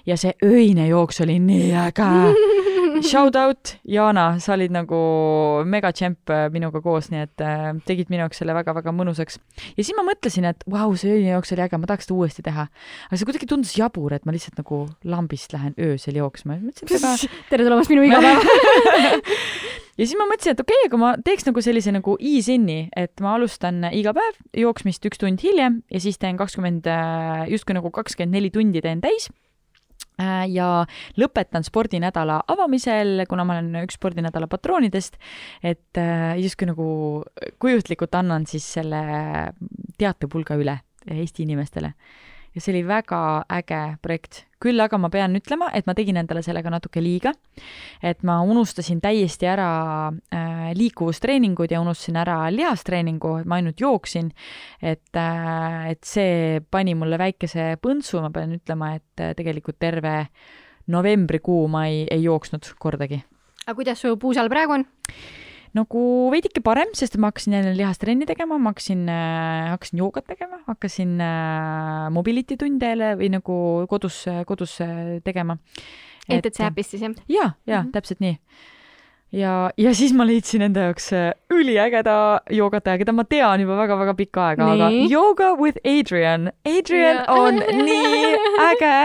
ja see öine jooks oli nii äge. Shout out, Jana, sa olid nagu megatšemp äh, minuga koos, nii et äh, tegid minu jaoks selle väga-väga mõnusaks. ja siis ma mõtlesin, et vau, see öine jooks oli äge, ma tahaks seda uuesti teha. aga see kuidagi tundus jabur, et ma lihtsalt nagu lambist lähen öösel jooksma. tere tulemast minu igapäeva ja siis ma mõtlesin, et okei okay,, aga ma teeks nagu sellise nagu ease-in'i, et ma alustan iga päev jooksmist üks tund hiljem ja siis teen kakskümmend, justkui nagu kakskümmend neli tundi teen täis äh, ja lõpetan spordinädala avamisel, kuna ma olen üks spordinädala patroonidest, et äh, justkui nagu kujutlikult annan siis selle teatepulga üle Eesti inimestele ja see oli väga äge projekt. küll aga ma pean ütlema, et ma tegin endale sellega natuke liiga. et ma unustasin täiesti ära äh, liikuvustreeningud ja unustasin ära lihastreeningu, et ma ainult jooksin. et äh,, et see pani mulle väikese põntsu, ma pean ütlema, et äh, tegelikult terve novembrikuu ma ei, ei jooksnud kordagi. aga kuidas su puusal praegu on? Nagu veidike parem, sest ma hakkasin jälle lihastrenni tegema, ma hakkasin äh,, hakkasin joogat tegema, hakkasin äh, mobility tunde jälle või nagu kodus, kodus äh, tegema. NTC äpist siis jah? jaa, jaa mm, -hmm. täpselt nii ja, ja siis ma leidsin enda jaoks äh, üliägeda joogataja, keda ma tean juba väga-väga pikka aega, aga Yoga with Adrian. Adrian ja. on nii äge.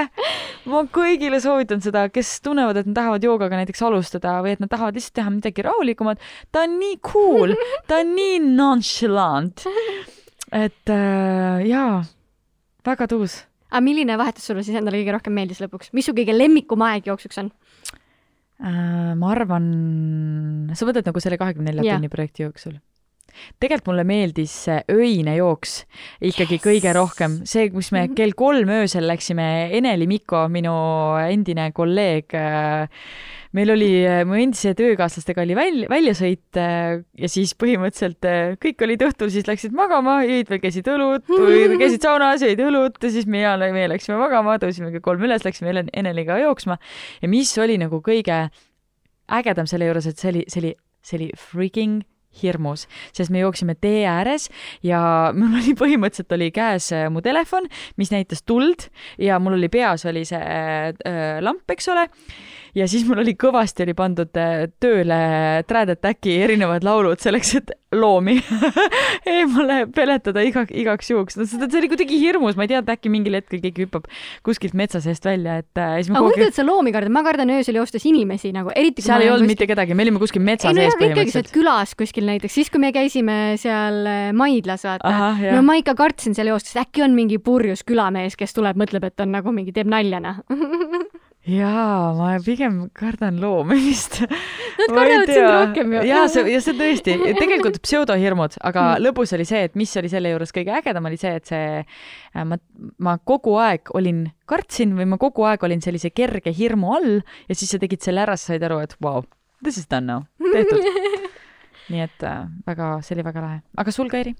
ma kõigile soovitan seda, kes tunnevad, et nad tahavad joogaga näiteks alustada või et nad tahavad lihtsalt teha midagi rahulikumat. ta on nii cool, ta on nii nonchalant. et äh, jaa, väga tuus. aga milline vahetus sulle siis endale kõige rohkem meeldis lõpuks, mis su kõige lemmikum aeg jooksuks on? Äh, ma arvan, sa mõtled nagu selle kahekümne nelja tunni projekti jooksul? Tegelikult mulle meeldis see öine jooks ikkagi yes. kõige rohkem, see, kus me mhm. kell kolm öösel läksime, Eneli Mikko, minu endine kolleeg äh, meil oli äh, mu endise töökaaslastega oli välja, väljasõit äh, ja siis põhimõtteliselt kõik olid õhtul, siis läksid magama, jõid veel, käisid õlut käisid saunas, jõid õlut ja siis mina, meie läksime magama, tõusime kell kolm üles, läksime Eneliga jooksma. ja mis oli nagu kõige ägedam selle juures, et see oli, see oli, see oli freaking hirmus, sest me jooksime tee ääres ja mul oli põhimõtteliselt oli käes mu telefon, mis näitas tuld ja mul oli peas oli see äh, lamp, eks ole ja siis mul oli kõvasti oli pandud äh, tööle Trad Attacki erinevad laulud selleks, et loomi eemale peletada iga, igaks juhuks. no seda, see oli kuidagi hirmus, ma ei tea, et äkki mingil hetkel keegi hüppab kuskilt metsa seest välja, et äh, siis ma aga mõtled, et sa loomi kardad, ma kardan öösel joostes inimesi nagu, eriti seal ei olnud kuskil... mitte kedagi, me olime kuskil metsa ei, sees no, põhimõtteliselt. külas kuskil näiteks, siis kui me käisime seal äh, Maidlas, vaata. no ma ikka kartsin seal joostes, äkki on mingi purjus külamees, kes tuleb, mõtleb, et on nagu mingi, teeb nalja, noh jaa, ma pigem kardan loomi vist. Nad kardavad sind rohkem ju. jaa, see, ja see tõesti, tegelikult pseudohirmud, aga mm. lõbus oli see, et mis oli selle juures kõige ägedam, oli see, et see, äh, ma, ma kogu aeg olin, kartsin või ma kogu aeg olin sellise kerge hirmu all ja siis sa tegid selle ära, sa said aru, et vau wow,, this is done now, tehtud nii et äh, väga, see oli väga lahe. aga sul, Kairi?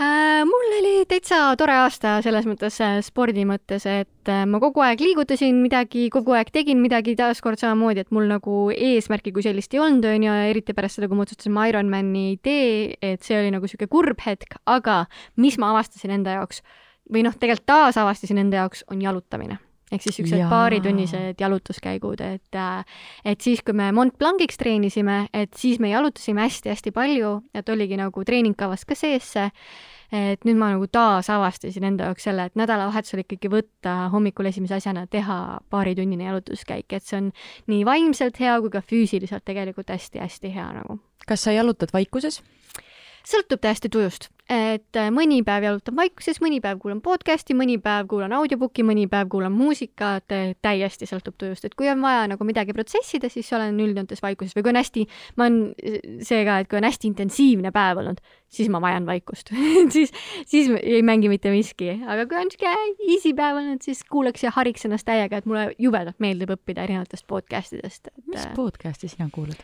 Äh, mul oli täitsa tore aasta selles mõttes äh, spordi mõttes, et äh, ma kogu aeg liigutasin midagi, kogu aeg tegin midagi, taaskord samamoodi, et mul nagu eesmärki kui sellist ei olnud, onju, ja eriti pärast seda, kui ma otsustasin, ma Ironmani ei tee, et see oli nagu sihuke kurb hetk, aga mis ma avastasin enda jaoks või noh, tegelikult taasavastasin enda jaoks, on jalutamine ehk siis siuksed paaritunnised jalutuskäigud, et et siis, kui me Mont Blanciks treenisime, et siis me jalutasime hästi-hästi palju, et oligi nagu treeningkavas ka sees see, et nüüd ma nagu taasavastasin enda jaoks selle, et nädalavahetusel ikkagi võtta hommikul esimese asjana teha paaritunnine jalutuskäik, et see on nii vaimselt hea kui ka füüsiliselt tegelikult hästi-hästi hea nagu. kas sa jalutad vaikuses? Sõltub täiesti tujust, et äh, mõni päev jalutan vaikuses, mõni päev kuulan podcast'i, mõni päev kuulan audiobook'i, mõni päev kuulan muusikat, täiesti sõltub tujust, et kui on vaja nagu midagi protsessida, siis olen üldjoontes vaikuses. Või kui on hästi, ma olen see ka, et kui on hästi intensiivne päev olnud, siis ma vajan vaikust. Siis, siis ei mängi mitte miski, aga kui on siuke easy päev olnud, siis kuulaks ja hariks ennast täiega, et mulle jubedalt meeldib õppida erinevatest podcast idest et.... mis podcast'i sina kuulad?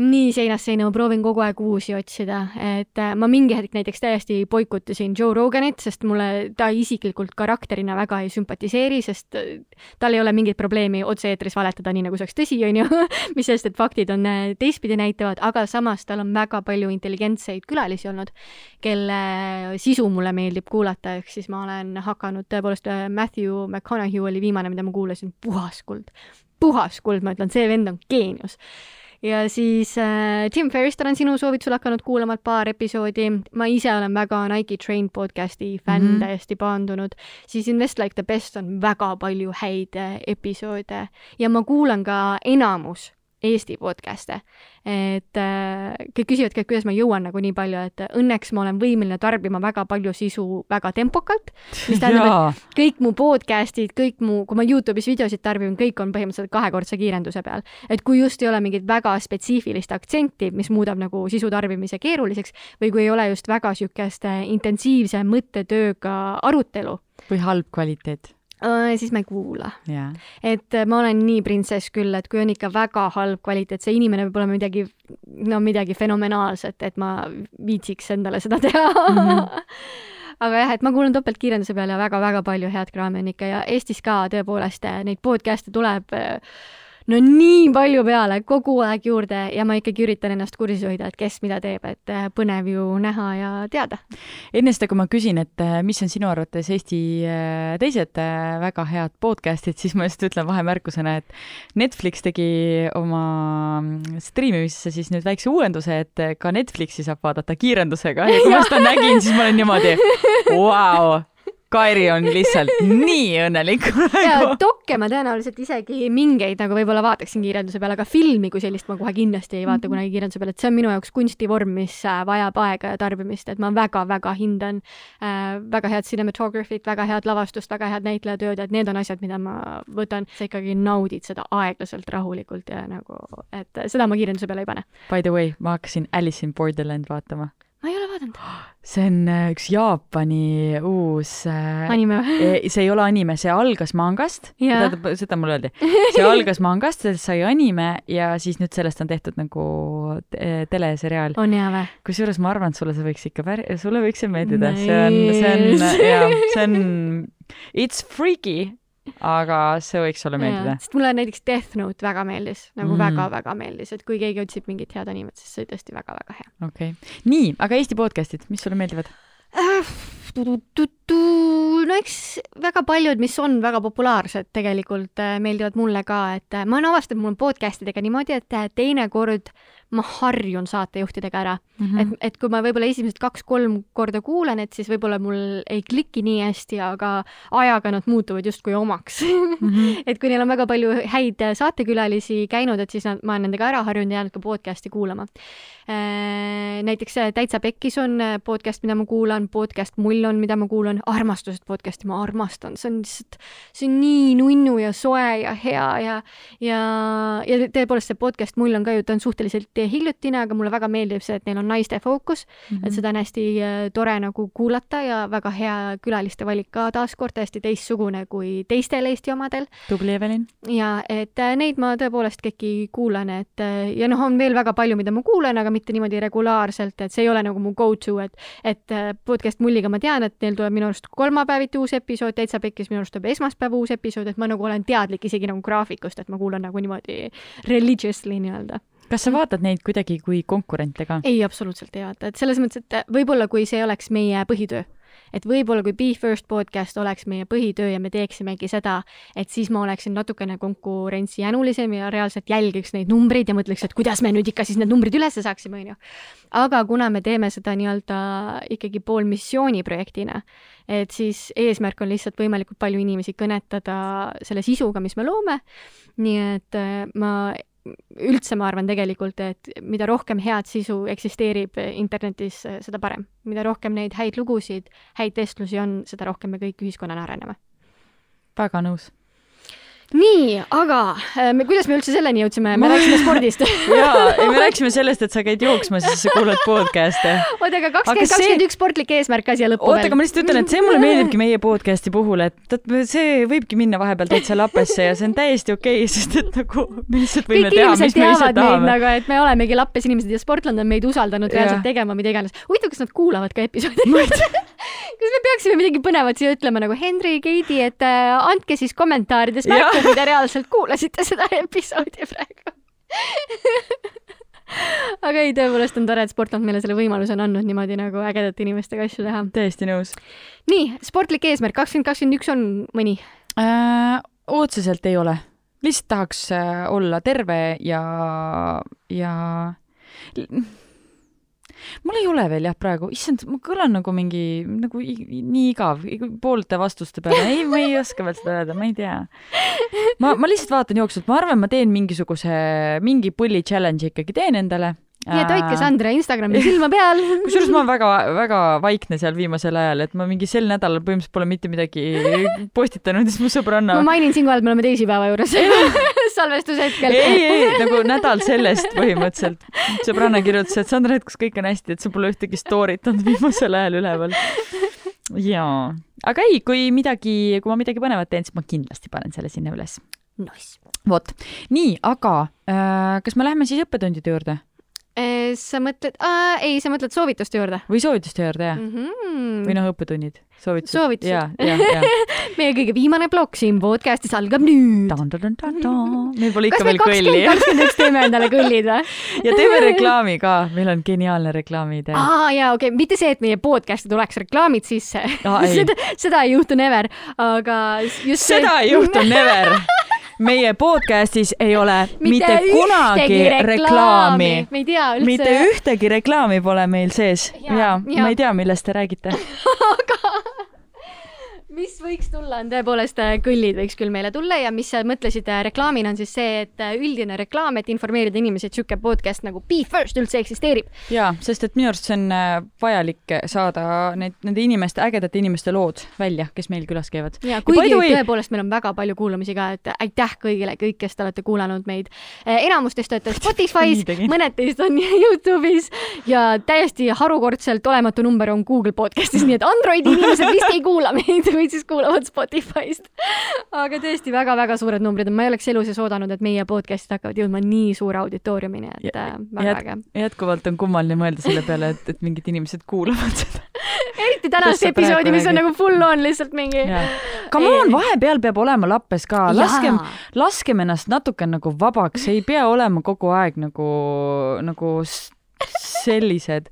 Nii seinast seina, ma proovin kogu aeg uusi otsida, et äh, ma mingi hetk näiteks täiesti boikutasin Joe Roganit, sest mulle ta isiklikult karakterina väga ei sümpatiseeri, sest äh, tal ei ole mingit probleemi otse-eetris valetada, nii nagu see oleks tõsi, onju mis sest, et faktid on äh, teistpidi näitavad, aga samas tal on väga palju intelligentseid külalisi olnud, kelle sisu mulle meeldib kuulata, ehk siis ma olen hakanud tõepoolest, Matthew McConaughey oli viimane, mida ma kuulasin, puhas kuld, puhas kuld, ma ütlen, see vend on geenius ja siis äh, Tim Ferrist olen sinu soovitusel hakanud kuulama paar episoodi. ma ise olen väga Nike Train podcasti fänn mm, -hmm. täiesti paandunud. siis Invest Like the Best on väga palju häid äh, episoode ja ma kuulan ka enamus Eesti podcast'e. et äh, kõik küsivadki, et kuidas ma jõuan nagu nii palju, et õnneks ma olen võimeline tarbima väga palju sisu väga tempokalt, mis tähendab, et kõik mu podcast'id, kõik mu, kui ma Youtube'is videosid tarbin, kõik on põhimõtteliselt kahekordse kiirenduse peal. et kui just ei ole mingit väga spetsiifilist aktsenti, mis muudab nagu sisu tarbimise keeruliseks või kui ei ole just väga niisugust intensiivse mõttetööga arutelu. või halb kvaliteet siis ma ei kuula yeah.. et äh, ma olen nii printsess küll, et kui on ikka väga halb kvaliteet, see inimene peab olema midagi, no midagi fenomenaalset, et ma viitsiks endale seda teha mm. -hmm. aga jah, et ma kuulan topeltkiirenduse peale väga-väga palju head kraami on ikka ja Eestis ka tõepoolest äh, neid podcast'e tuleb äh, no nii palju peale, kogu aeg juurde ja ma ikkagi üritan ennast kursis hoida, et kes mida teeb, et äh, põnev ju näha ja teada. enne seda, kui ma küsin, et äh, mis on sinu arvates Eesti äh, teised väga head podcast'id, siis ma just ütlen vahemärkusena, et Netflix tegi oma mm, striimimisse siis nüüd väikse uuenduse, et ka Netflixi saab vaadata kiirendusega ja kui ma seda nägin, siis ma olin niimoodi, vau Kairi on lihtsalt nii õnnelik praegu. dokke ma tõenäoliselt isegi mingeid nagu võib-olla vaataksin kiirenduse peale, aga filmi kui sellist ma kohe kindlasti ei vaata mhm. kunagi kiirenduse peale, et see on minu jaoks kunstivorm, mis äh, vajab aega ja tarbimist, et ma väga-väga hindan äh, väga head cinematography't, väga head lavastust, väga head näitlejatööd, et need on asjad, mida ma võtan, sa ikkagi naudid seda aeglaselt, rahulikult ja nagu, et seda ma kiirenduse peale ei pane. By the way, ma hakkasin Alice in Borderland vaatama ole vaadanud. see on äh, üks Jaapani uus äh, anime või? E, see ei ole anime, see algas mangast, tähendab, seda mulle öeldi. see algas mangast, sellest sai anime ja siis nüüd sellest on tehtud nagu teleseriaal. on hea või? kusjuures ma arvan, et sulle see võiks ikka päri-, sulle võiks see meeldida nice., see on, see on, jaa, see on, it's freaky aga see võiks sulle meeldida. sest mulle näiteks Death Note väga meeldis, nagu väga-väga mm. meeldis, et kui keegi otsib mingit head animet, siis see oli tõesti väga-väga hea. okei okay., nii, aga Eesti podcast'id, mis sulle meeldivad äh,? no eks väga paljud, mis on väga populaarsed, tegelikult äh, meeldivad mulle ka, et äh, ma olen avastanud, mul on podcast idega niimoodi, et äh, teinekord ma harjun saatejuhtidega ära mm. -hmm. et, et kui ma võib-olla esimesed kaks-kolm korda kuulan, et siis võib-olla mul ei kliki nii hästi, aga ajaga nad muutuvad justkui omaks mm. -hmm. et kui neil on väga palju häid saatekülalisi käinud, et siis nad, ma olen nendega ära harjunud ja jäänud ka podcast'i kuulama. näiteks Täitsa Pekkis on podcast, mida ma kuulan, podcast Mull on, mida ma kuulan, Armastusest podcast'i ma armastan, see on lihtsalt, see on nii nunnu ja soe ja hea ja, ja, ja tõepoolest see podcast Mull on ka ju, ta on suhteliselt hiljutine, aga mulle väga meeldib see, et neil on naiste fookus mm, -hmm. et mhm. seda on hästi äh, tore nagu kuulata ja väga hea külaliste valik ka taaskord täiesti teistsugune kui teistel Eesti omadel. tubli, Evelin. ja et äh, neid ma tõepoolest kõiki kuulan, et äh, ja noh, on veel väga palju, mida ma kuulan, aga mitte niimoodi regulaarselt, et see ei ole nagu mu go-to, et, et podcast Mulliga ma tean, et neil tuleb minu arust kolmapäeviti uus episood, Täitsa Pekkis minu arust tuleb esmaspäeva uus episood, et ma nagu olen teadlik isegi nagu graafikust, et ma kuulan nagu niimoodi religiously nii-öelda kas sa vaatad neid kuidagi kui konkurente ka? ei, absoluutselt ei vaata, et selles mõttes, et võib-olla kui see oleks meie põhitöö, et võib-olla kui Be First podcast oleks meie põhitöö ja me teeksimegi seda, et siis ma oleksin natukene konkurentsijänulisem ja reaalselt jälgiks neid numbreid ja mõtleks, et kuidas me nüüd ikka siis need numbrid üles saaksime, onju. aga kuna me teeme seda nii-öelda ikkagi poolmissiooniprojektina, et siis eesmärk on lihtsalt võimalikult palju inimesi kõnetada selle sisuga, mis me loome. nii et äh, ma üldse ma arvan tegelikult, et mida rohkem head sisu eksisteerib internetis, seda parem. mida rohkem neid häid lugusid, häid vestlusi on, seda rohkem me kõik ühiskonnana areneme. väga nõus nii, aga äh, me, kuidas me üldse selleni jõudsime, me rääkisime spordist. Jaa, me rääkisime sellest, et sa käid jooksmas ja siis sa kuulad podcast'e. oota, aga kakskümmend, kakskümmend üks sportlik eesmärk ka siia lõppu oota, aga ma lihtsalt ütlen, et see mulle meeldibki meie podcast'i puhul, et, see võibki minna vahepeal täitsa lapesse ja see on täiesti okei okay,, sest et nagu me lihtsalt võime Kõik teha, mis me ise tahame. nagu, et me olemegi lappes inimesed ja sportland on meid usaldanud reaalselt tegema mida iganes. huvitav, kas nad kuulavad ka episoodi. Kas me peaksime midagi põnevat siia ütlema nagu Henri, Keidi, et äh, andke siis kommentaarides märku, kui te reaalselt kuulasite seda episoodi praegu aga ei, tõepoolest on tore, et Sportland meile selle võimaluse on andnud niimoodi nagu ägedate inimestega asju teha. täiesti nõus. nii, sportlik eesmärk kakskümmend kakskümmend üks on mõni äh,? otseselt ei ole. lihtsalt tahaks äh, olla terve ja, ja mul ei ole veel jah praegu, issand, ma kõlan nagu mingi, nagu nii igav, poolte vastuste peale, ei, ma ei oska veel seda öelda, ma ei tea. ma, ma lihtsalt vaatan jooksvalt, ma arvan, ma teen mingisuguse, mingi pulli challenge'i ikkagi teen endale nii et hoidke Sandra Instagrami silma peal. kusjuures ma väga-väga vaikne seal viimasel ajal, et ma mingi sel nädalal põhimõtteliselt pole mitte midagi postitanud siis mu sõbranna. ma mainin siinkohal, et me oleme teisipäeva juures salvestushetkel. ei, ei, nagu nädal sellest põhimõtteliselt. sõbranna kirjutas, et Sandra, et kas kõik on hästi, et sa pole ühtegi story't olnud viimasel ajal üleval. jaa, aga ei, kui midagi, kui ma midagi põnevat teen, siis ma kindlasti panen selle sinna üles. Nice. vot, nii, aga äh, kas me läheme siis õppetundide juurde? Sa mõtled, ei, sa mõtled soovituste juurde? või soovituste juurde, jah mm. -hmm. või noh, õppetunnid, soovitused. soovitused. ja, ja, ja meie kõige viimane plokk siin podcastis algab nüüd. meil pole ikka veel kõlli. kakskümmend üks teeme endale kõllid või? ja teeme reklaami ka, meil on geniaalne reklaamiidee. aa jaa, okei okay., mitte see, et meie podcast'i tuleks reklaamid sisse seda, seda ei juhtu never, aga just seda see... ei juhtu never meie podcastis ei ole mitte, mitte kunagi reklaami, reklaami.. me ei tea üldse. mitte ühtegi reklaami pole meil sees ja, ja, ja. ma ei tea, millest te räägite aga mis võiks tulla, on tõepoolest äh, kõllid võiks küll meile tulla ja mis sa mõtlesid äh, reklaamina, on siis see, et äh, üldine reklaam, et informeerida inimesi, et niisugune podcast nagu Be First üldse eksisteerib. jaa, sest et minu arust see on vajalik saada need, nende inimeste, ägedate inimeste lood välja, kes meil külas käivad. ja kuigi way... tõepoolest meil on väga palju kuulamisi ka, et aitäh kõigile, kõik, kes te olete kuulanud meid. enamus teist olete Spotify's mõned teist on Youtube'is ja täiesti harukordselt olematu number on Google podcast'is, nii et Androidi inimesed vist ei kuula meid või siis kuulavad Spotify'st. aga tõesti väga-väga suured numbrid. Ma ei oleks elu sees oodanud, et meie podcast'id hakkavad jõudma nii suure auditooriumini, et ja, äh, väga äge. jätkuvalt on kummaline mõelda selle peale, et, et mingid inimesed kuulavad seda. Eriti tänast episoodi, mis on nagu full on lihtsalt mingi. Come on, vahepeal peab olema lappes ka, laskem, laskem ennast natuke nagu vabaks, ei pea olema kogu aeg nagu, nagu sellised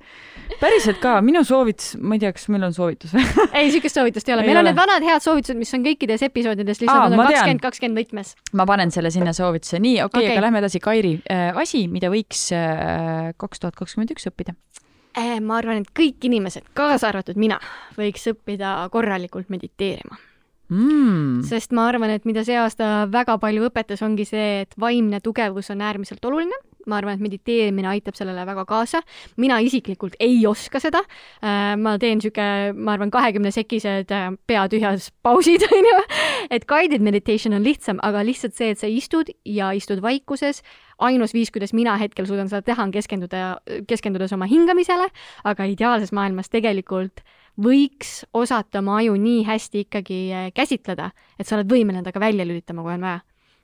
päriselt ka, minu soovitus, ma ei tea, kas meil on soovitus või? Ei, siukest soovitust ei ole, meil ei on ole. need vanad head soovitused, mis on kõikides episoodides, lihtsalt nad on kakskümmend, kakskümmend võtmes. ma panen selle sinna soovituse, nii, okei okay, okay., aga lähme edasi, Kairi äh,, asi, mida võiks äh, kaks tuhat kakskümmend üks õppida. Äh,? ma arvan, et kõik inimesed, kaasa arvatud mina, võiks õppida korralikult mediteerima. Mm.. sest ma arvan, et mida see aasta väga palju õpetas, ongi see, et vaimne tugevus on äärmiselt oluline ma arvan, et mediteerimine aitab sellele väga kaasa. mina isiklikult ei oska seda. Äh, ma teen sihuke, ma arvan, kahekümne sekised äh, peatühjas pausid, onju. et guided meditation on lihtsam, aga lihtsalt see, et sa istud ja istud vaikuses, ainus viis, kuidas mina hetkel suudan seda teha, on keskenduda, keskendudes oma hingamisele, aga ideaalses maailmas tegelikult võiks osata oma aju nii hästi ikkagi äh, käsitleda, et sa oled võimeline ta ka välja lülitama, kui on vaja.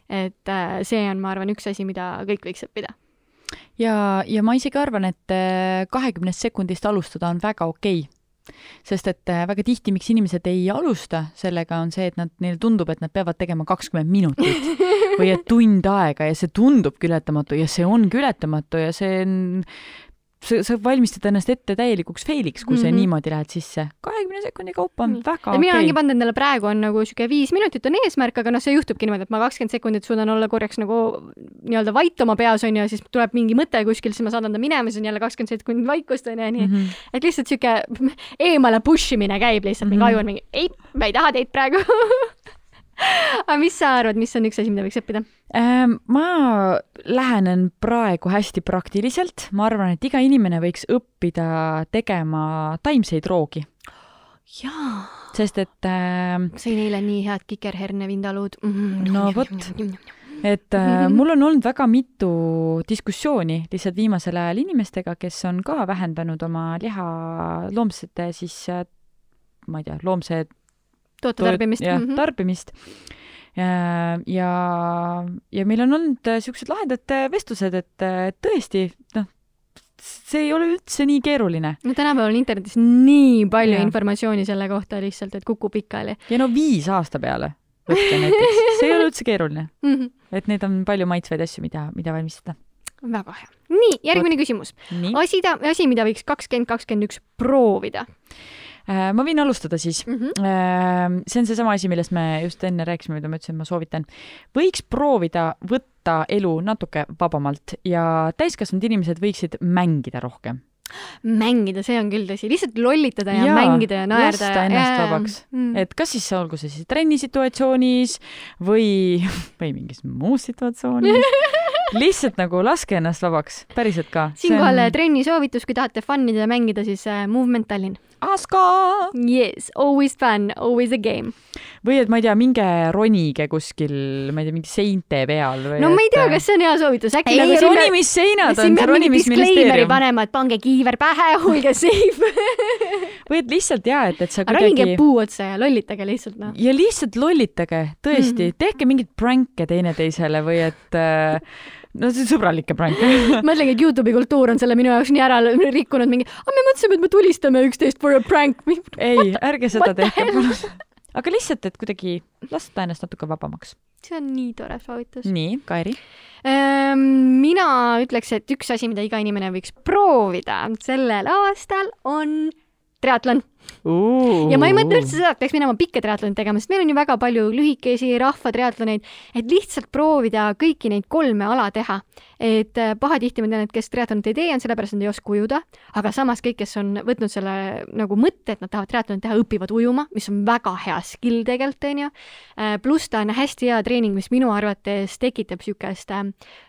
et see on, ma arvan, üks asi, mida kõik võiks õppida ja, ja ma isegi arvan, et äh, kahekümnest sekundist alustada on väga okei. Okay sest et äh, väga tihti, miks inimesed ei alusta sellega, on see, et nad, neile tundub, et nad peavad tegema kakskümmend minutit või et tund aega ja see tundubki ületamatu ja see ongi ületamatu ja see on sa, sa valmistad ennast ette täielikuks fail'iks, kui mm -hmm. sa mhm. niimoodi lähed sisse. kahekümne sekundi kaupa on mm. väga okei okay.. mina olengi pannud endale praegu on nagu sihuke viis minutit on eesmärk, aga noh, see juhtubki niimoodi, et ma kakskümmend sekundit suudan olla korraks nagu nii-öelda vait oma peas onju ja siis tuleb mingi mõte kuskil, siis ma saadan ta minema, siis on jälle kakskümmend sekundit vaikust onju ja nii mm. -hmm. et lihtsalt sihuke eemale push imine käib lihtsalt mm, -hmm. mingi aju on mingi ei, ma ei taha teid praegu aga mis sa arvad, mis on üks asi, mida võiks õppida? Ähm, ma lähenen praegu hästi praktiliselt, ma arvan, et iga inimene võiks õppida tegema taimseid roogi. jaa. sest et äh, sõin eile nii head kikerhernevindalud mm. -hmm. no vot, et äh, mul on olnud väga mitu diskussiooni lihtsalt viimasel ajal inimestega, kes on ka vähendanud oma liha loomsete siis ma ei tea, loomse toote tarbimist. jah mm -hmm., tarbimist. ja, ja meil on olnud niisugused äh, lahedad äh, vestlused, et tõesti, noh, see ei ole üldse nii keeruline. no tänapäeval on internetis nii palju ja. informatsiooni selle kohta lihtsalt, et kukub pikali. ja no viis aasta peale võtke näiteks, see ei ole üldse keeruline mm. -hmm. et neid on palju maitsvaid asju, mida, mida valmistada. väga hea. nii, järgmine Võt. küsimus. asi, asi, mida võiks kakskümmend kakskümmend üks proovida Äh, ma võin alustada siis mm. -hmm. see on seesama asi, millest me just enne rääkisime, mida ma ütlesin, et ma soovitan. võiks proovida võtta elu natuke vabamalt ja täiskasvanud inimesed võiksid mängida rohkem mängida, see on küll tõsi, lihtsalt lollitada ja, ja mängida ja naerda. lasta ennast ja, vabaks mm.. et kas siis olgu see siis trennisituatsioonis või, või mingis muus situatsioonis lihtsalt nagu laske ennast vabaks, päriselt ka. siinkohal on... trenni soovitus, kui tahate fun ida ja mängida, siis äh, Movement Tallinn Aska! Yes, always fun, always a game. või et ma ei tea, minge ronige kuskil, ma ei tea, mingi seinte peal või no ma ei tea, kas see on hea soovitus, äkki ei, nagu roniseinad on see ronimisministeerium. panema, et pange kiiver pähe, olge safe või et lihtsalt jaa, et, et sa kuidagi ronige puu otsa ja lollitage lihtsalt noh. ja lihtsalt lollitage, tõesti mm, -hmm. tehke mingeid prank'e teineteisele või et äh, no see sõbralikke pranke mõtlengi, et Youtube'i kultuur on selle minu jaoks nii ära rikkunud, mingi, me mõtlesime, et me tulistame üksteist for a prank. ei, ärge seda tehke palun. aga lihtsalt, et kuidagi lasta ennast natuke vabamaks. see on nii tore soovitus. nii, Kairi ehm,? mina ütleks, et üks asi, mida iga inimene võiks proovida sellel aastal, on triatlon Uh. ja ma ei mõtle üldse seda, et peaks minema pikka triatlonit tegema, sest meil on ju väga palju lühikesi rahvatriatloneid, et lihtsalt proovida kõiki neid kolme ala teha. et äh, pahatihti ma tean, et kes triatlonit ei tee, on sellepärast, et nad ei oska ujuda, aga samas kõik, kes on võtnud selle nagu mõtte, et nad tahavad triatlonit teha, õpivad ujuma, mis on väga hea skill tegelikult, onju. Äh, pluss ta on hästi hea treening, mis minu arvates tekitab niisugust äh,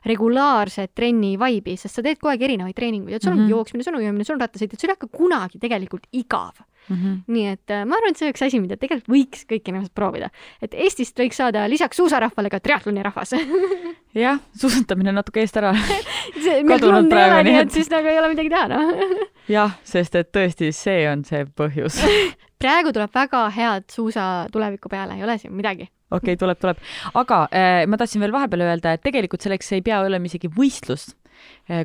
regulaarset trenni vibe'i, sest sa teed kogu aeg erinevaid treeninguid, et sul on mm -hmm. jooksmine, sul on ujumine, sul on rattasõit, et sul ei hakka kunagi tegelikult igav Mm -hmm. nii et äh, ma arvan, et see on üks asi, mida tegelikult võiks kõik inimesed proovida. et Eestist võiks saada lisaks suusarahvale ka triatloni rahvas jah, suusatamine on natuke eest ära ei ole, nii et siis nagu ei ole midagi teha, noh. jah, sest et tõesti, see on see põhjus praegu tuleb väga head suusa tuleviku peale, ei ole siin midagi okei okay,, tuleb, tuleb. aga äh, ma tahtsin veel vahepeal öelda, et tegelikult selleks ei pea olema isegi võistlust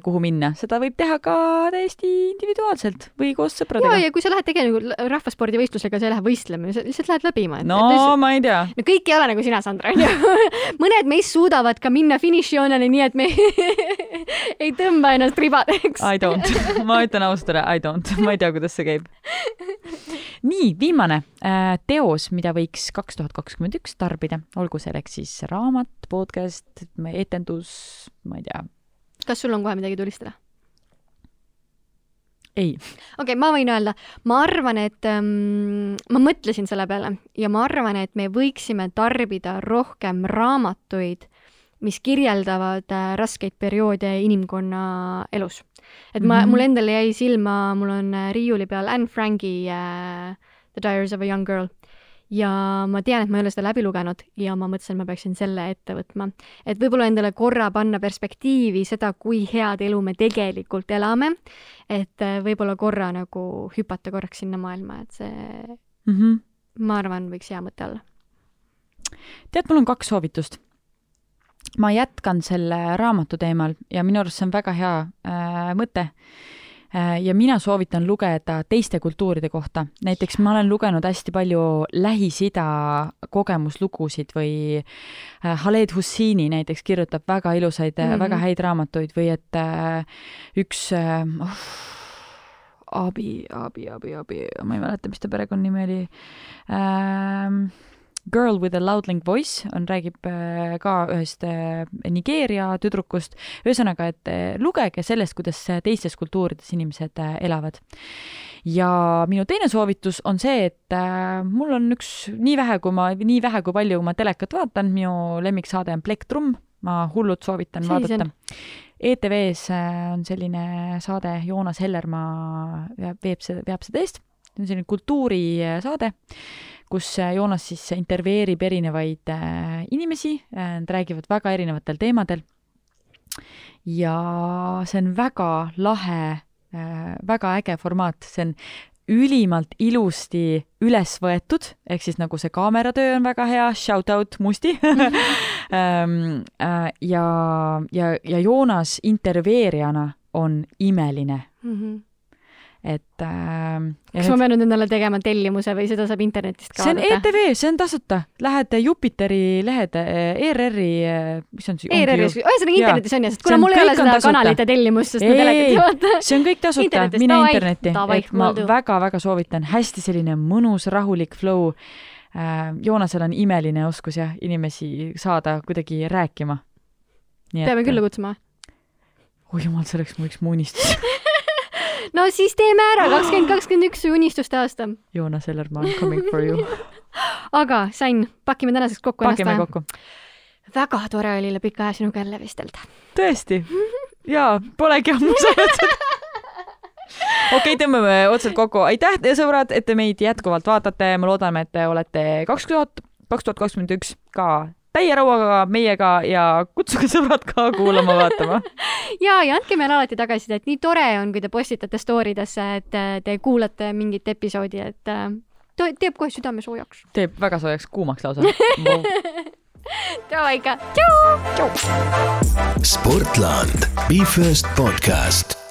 kuhu minna, seda võib teha ka täiesti individuaalselt või koos sõpradega. ja, ja kui sa lähed tegelikult rahvaspordivõistlusega, sa ei lähe võistlema, sa lihtsalt lähed läbima. no lihtsalt... ma ei tea. no kõik ei ole nagu sina, Sandra, onju. mõned meist suudavad ka minna finišijoonele, nii et me ei tõmba ennast ribadeks. I don't, ma ütlen ausalt ära, I don't, ma ei tea, kuidas see käib. nii, viimane äh, teos, mida võiks kaks tuhat kakskümmend üks tarbida, olgu selleks siis raamat, podcast, etendus, ma ei tea. Kas sul on kohe midagi tulistada? ei. okei okay,, ma võin öelda, ma arvan, et ähm, ma mõtlesin selle peale ja ma arvan, et me võiksime tarbida rohkem raamatuid, mis kirjeldavad äh, raskeid perioode inimkonna elus. et ma mm, -hmm. mul endal jäi silma, mul on äh, riiuli peal Anne Franki äh, The Diaries of a Young Girl ja ma tean, et ma ei ole seda läbi lugenud ja ma mõtlesin, et ma peaksin selle ette võtma. et võib-olla endale korra panna perspektiivi seda, kui head elu me tegelikult elame, et äh, võib-olla korra nagu hüpata korraks sinna maailma, et see mm, -hmm. ma arvan, võiks hea mõte olla. tead, mul on kaks soovitust ma jätkan selle raamatu teemal ja minu arust see on väga hea äh, mõte ja mina soovitan lugeda teiste kultuuride kohta. näiteks ma olen lugenud hästi palju Lähis-Ida kogemuslugusid või äh, Khaled Husseini näiteks kirjutab väga ilusaid mm, -hmm. väga häid raamatuid või et äh, üks oh, abi, abi, abi, abi, ma ei mäleta, mis ta perekonnanimi oli ähm, Girl with a loudling voice on, räägib äh, ka ühest äh, Nigeeria tüdrukust. ühesõnaga, et äh, lugege sellest, kuidas teistes kultuurides inimesed elavad. ja minu teine soovitus on see, et mul on üks, nii vähe, kui ma, nii vähe, kui palju ma telekat vaatan, minu lemmiksaade on Plektrum, ma hullult soovitan Sellis vaadata. ETV-s on selline saade, Joonas Hellermaa veeb seda, veab seda eest, see on selline kultuurisaade kus äh, Joonas siis intervjueerib erinevaid äh, inimesi, äh, nad räägivad väga erinevatel teemadel. ja see on väga lahe, väga äge formaat, see on ülimalt ilusti üles võetud, ehk siis nagu see kaameratöö on väga hea, shout out Musti ähm, ja, ja, ja Joonas intervjueerijana on imeline mm. -hmm et äh, kas ma pean nüüd endale tegema tellimuse või seda saab internetist ka see on vaadata? ETV, see on tasuta, lähed Jupiteri lehed, ERR-i, mis on see? ERR-is, ühesõnaga internetis on ja, sest kuna mul ei ole seda tasuta. kanalite tellimust, sest ma telekat ei vaata. see on kõik tasuta, mine internetti, et ma väga-väga soovitan, hästi selline mõnus, rahulik flow äh,. Joonasel on imeline oskus jah, inimesi saada kuidagi rääkima. peame külla kutsuma. oi jumal, see oleks mu üks mu unistus no siis teeme ära, kakskümmend kakskümmend üks unistuste aasta. Joonas Ellermaa, coming for you aga Sain, pakime tänaseks kokku pakime ennast kokku. väga tore oli üle pika aja sinuga jälle vestelda. tõesti? jaa, polegi ammu saanud okei okay,, tõmbame otsad kokku. aitäh, sõbrad, et te meid jätkuvalt vaatate. me loodame, et te olete kaks tuhat, kaks tuhat kakskümmend üks ka täie rauaga meiega ja kutsuge sõbrad ka kuulama, vaatama. Ja, ja andke meile alati tagasisidet, nii tore on, kui te postitate story desse, et äh, te kuulate mingit episoodi, et äh, teeb kohe südame soojaks. teeb väga soojaks, kuumaks lausa. Davai ikka, tšau. Sportland, Be First podcast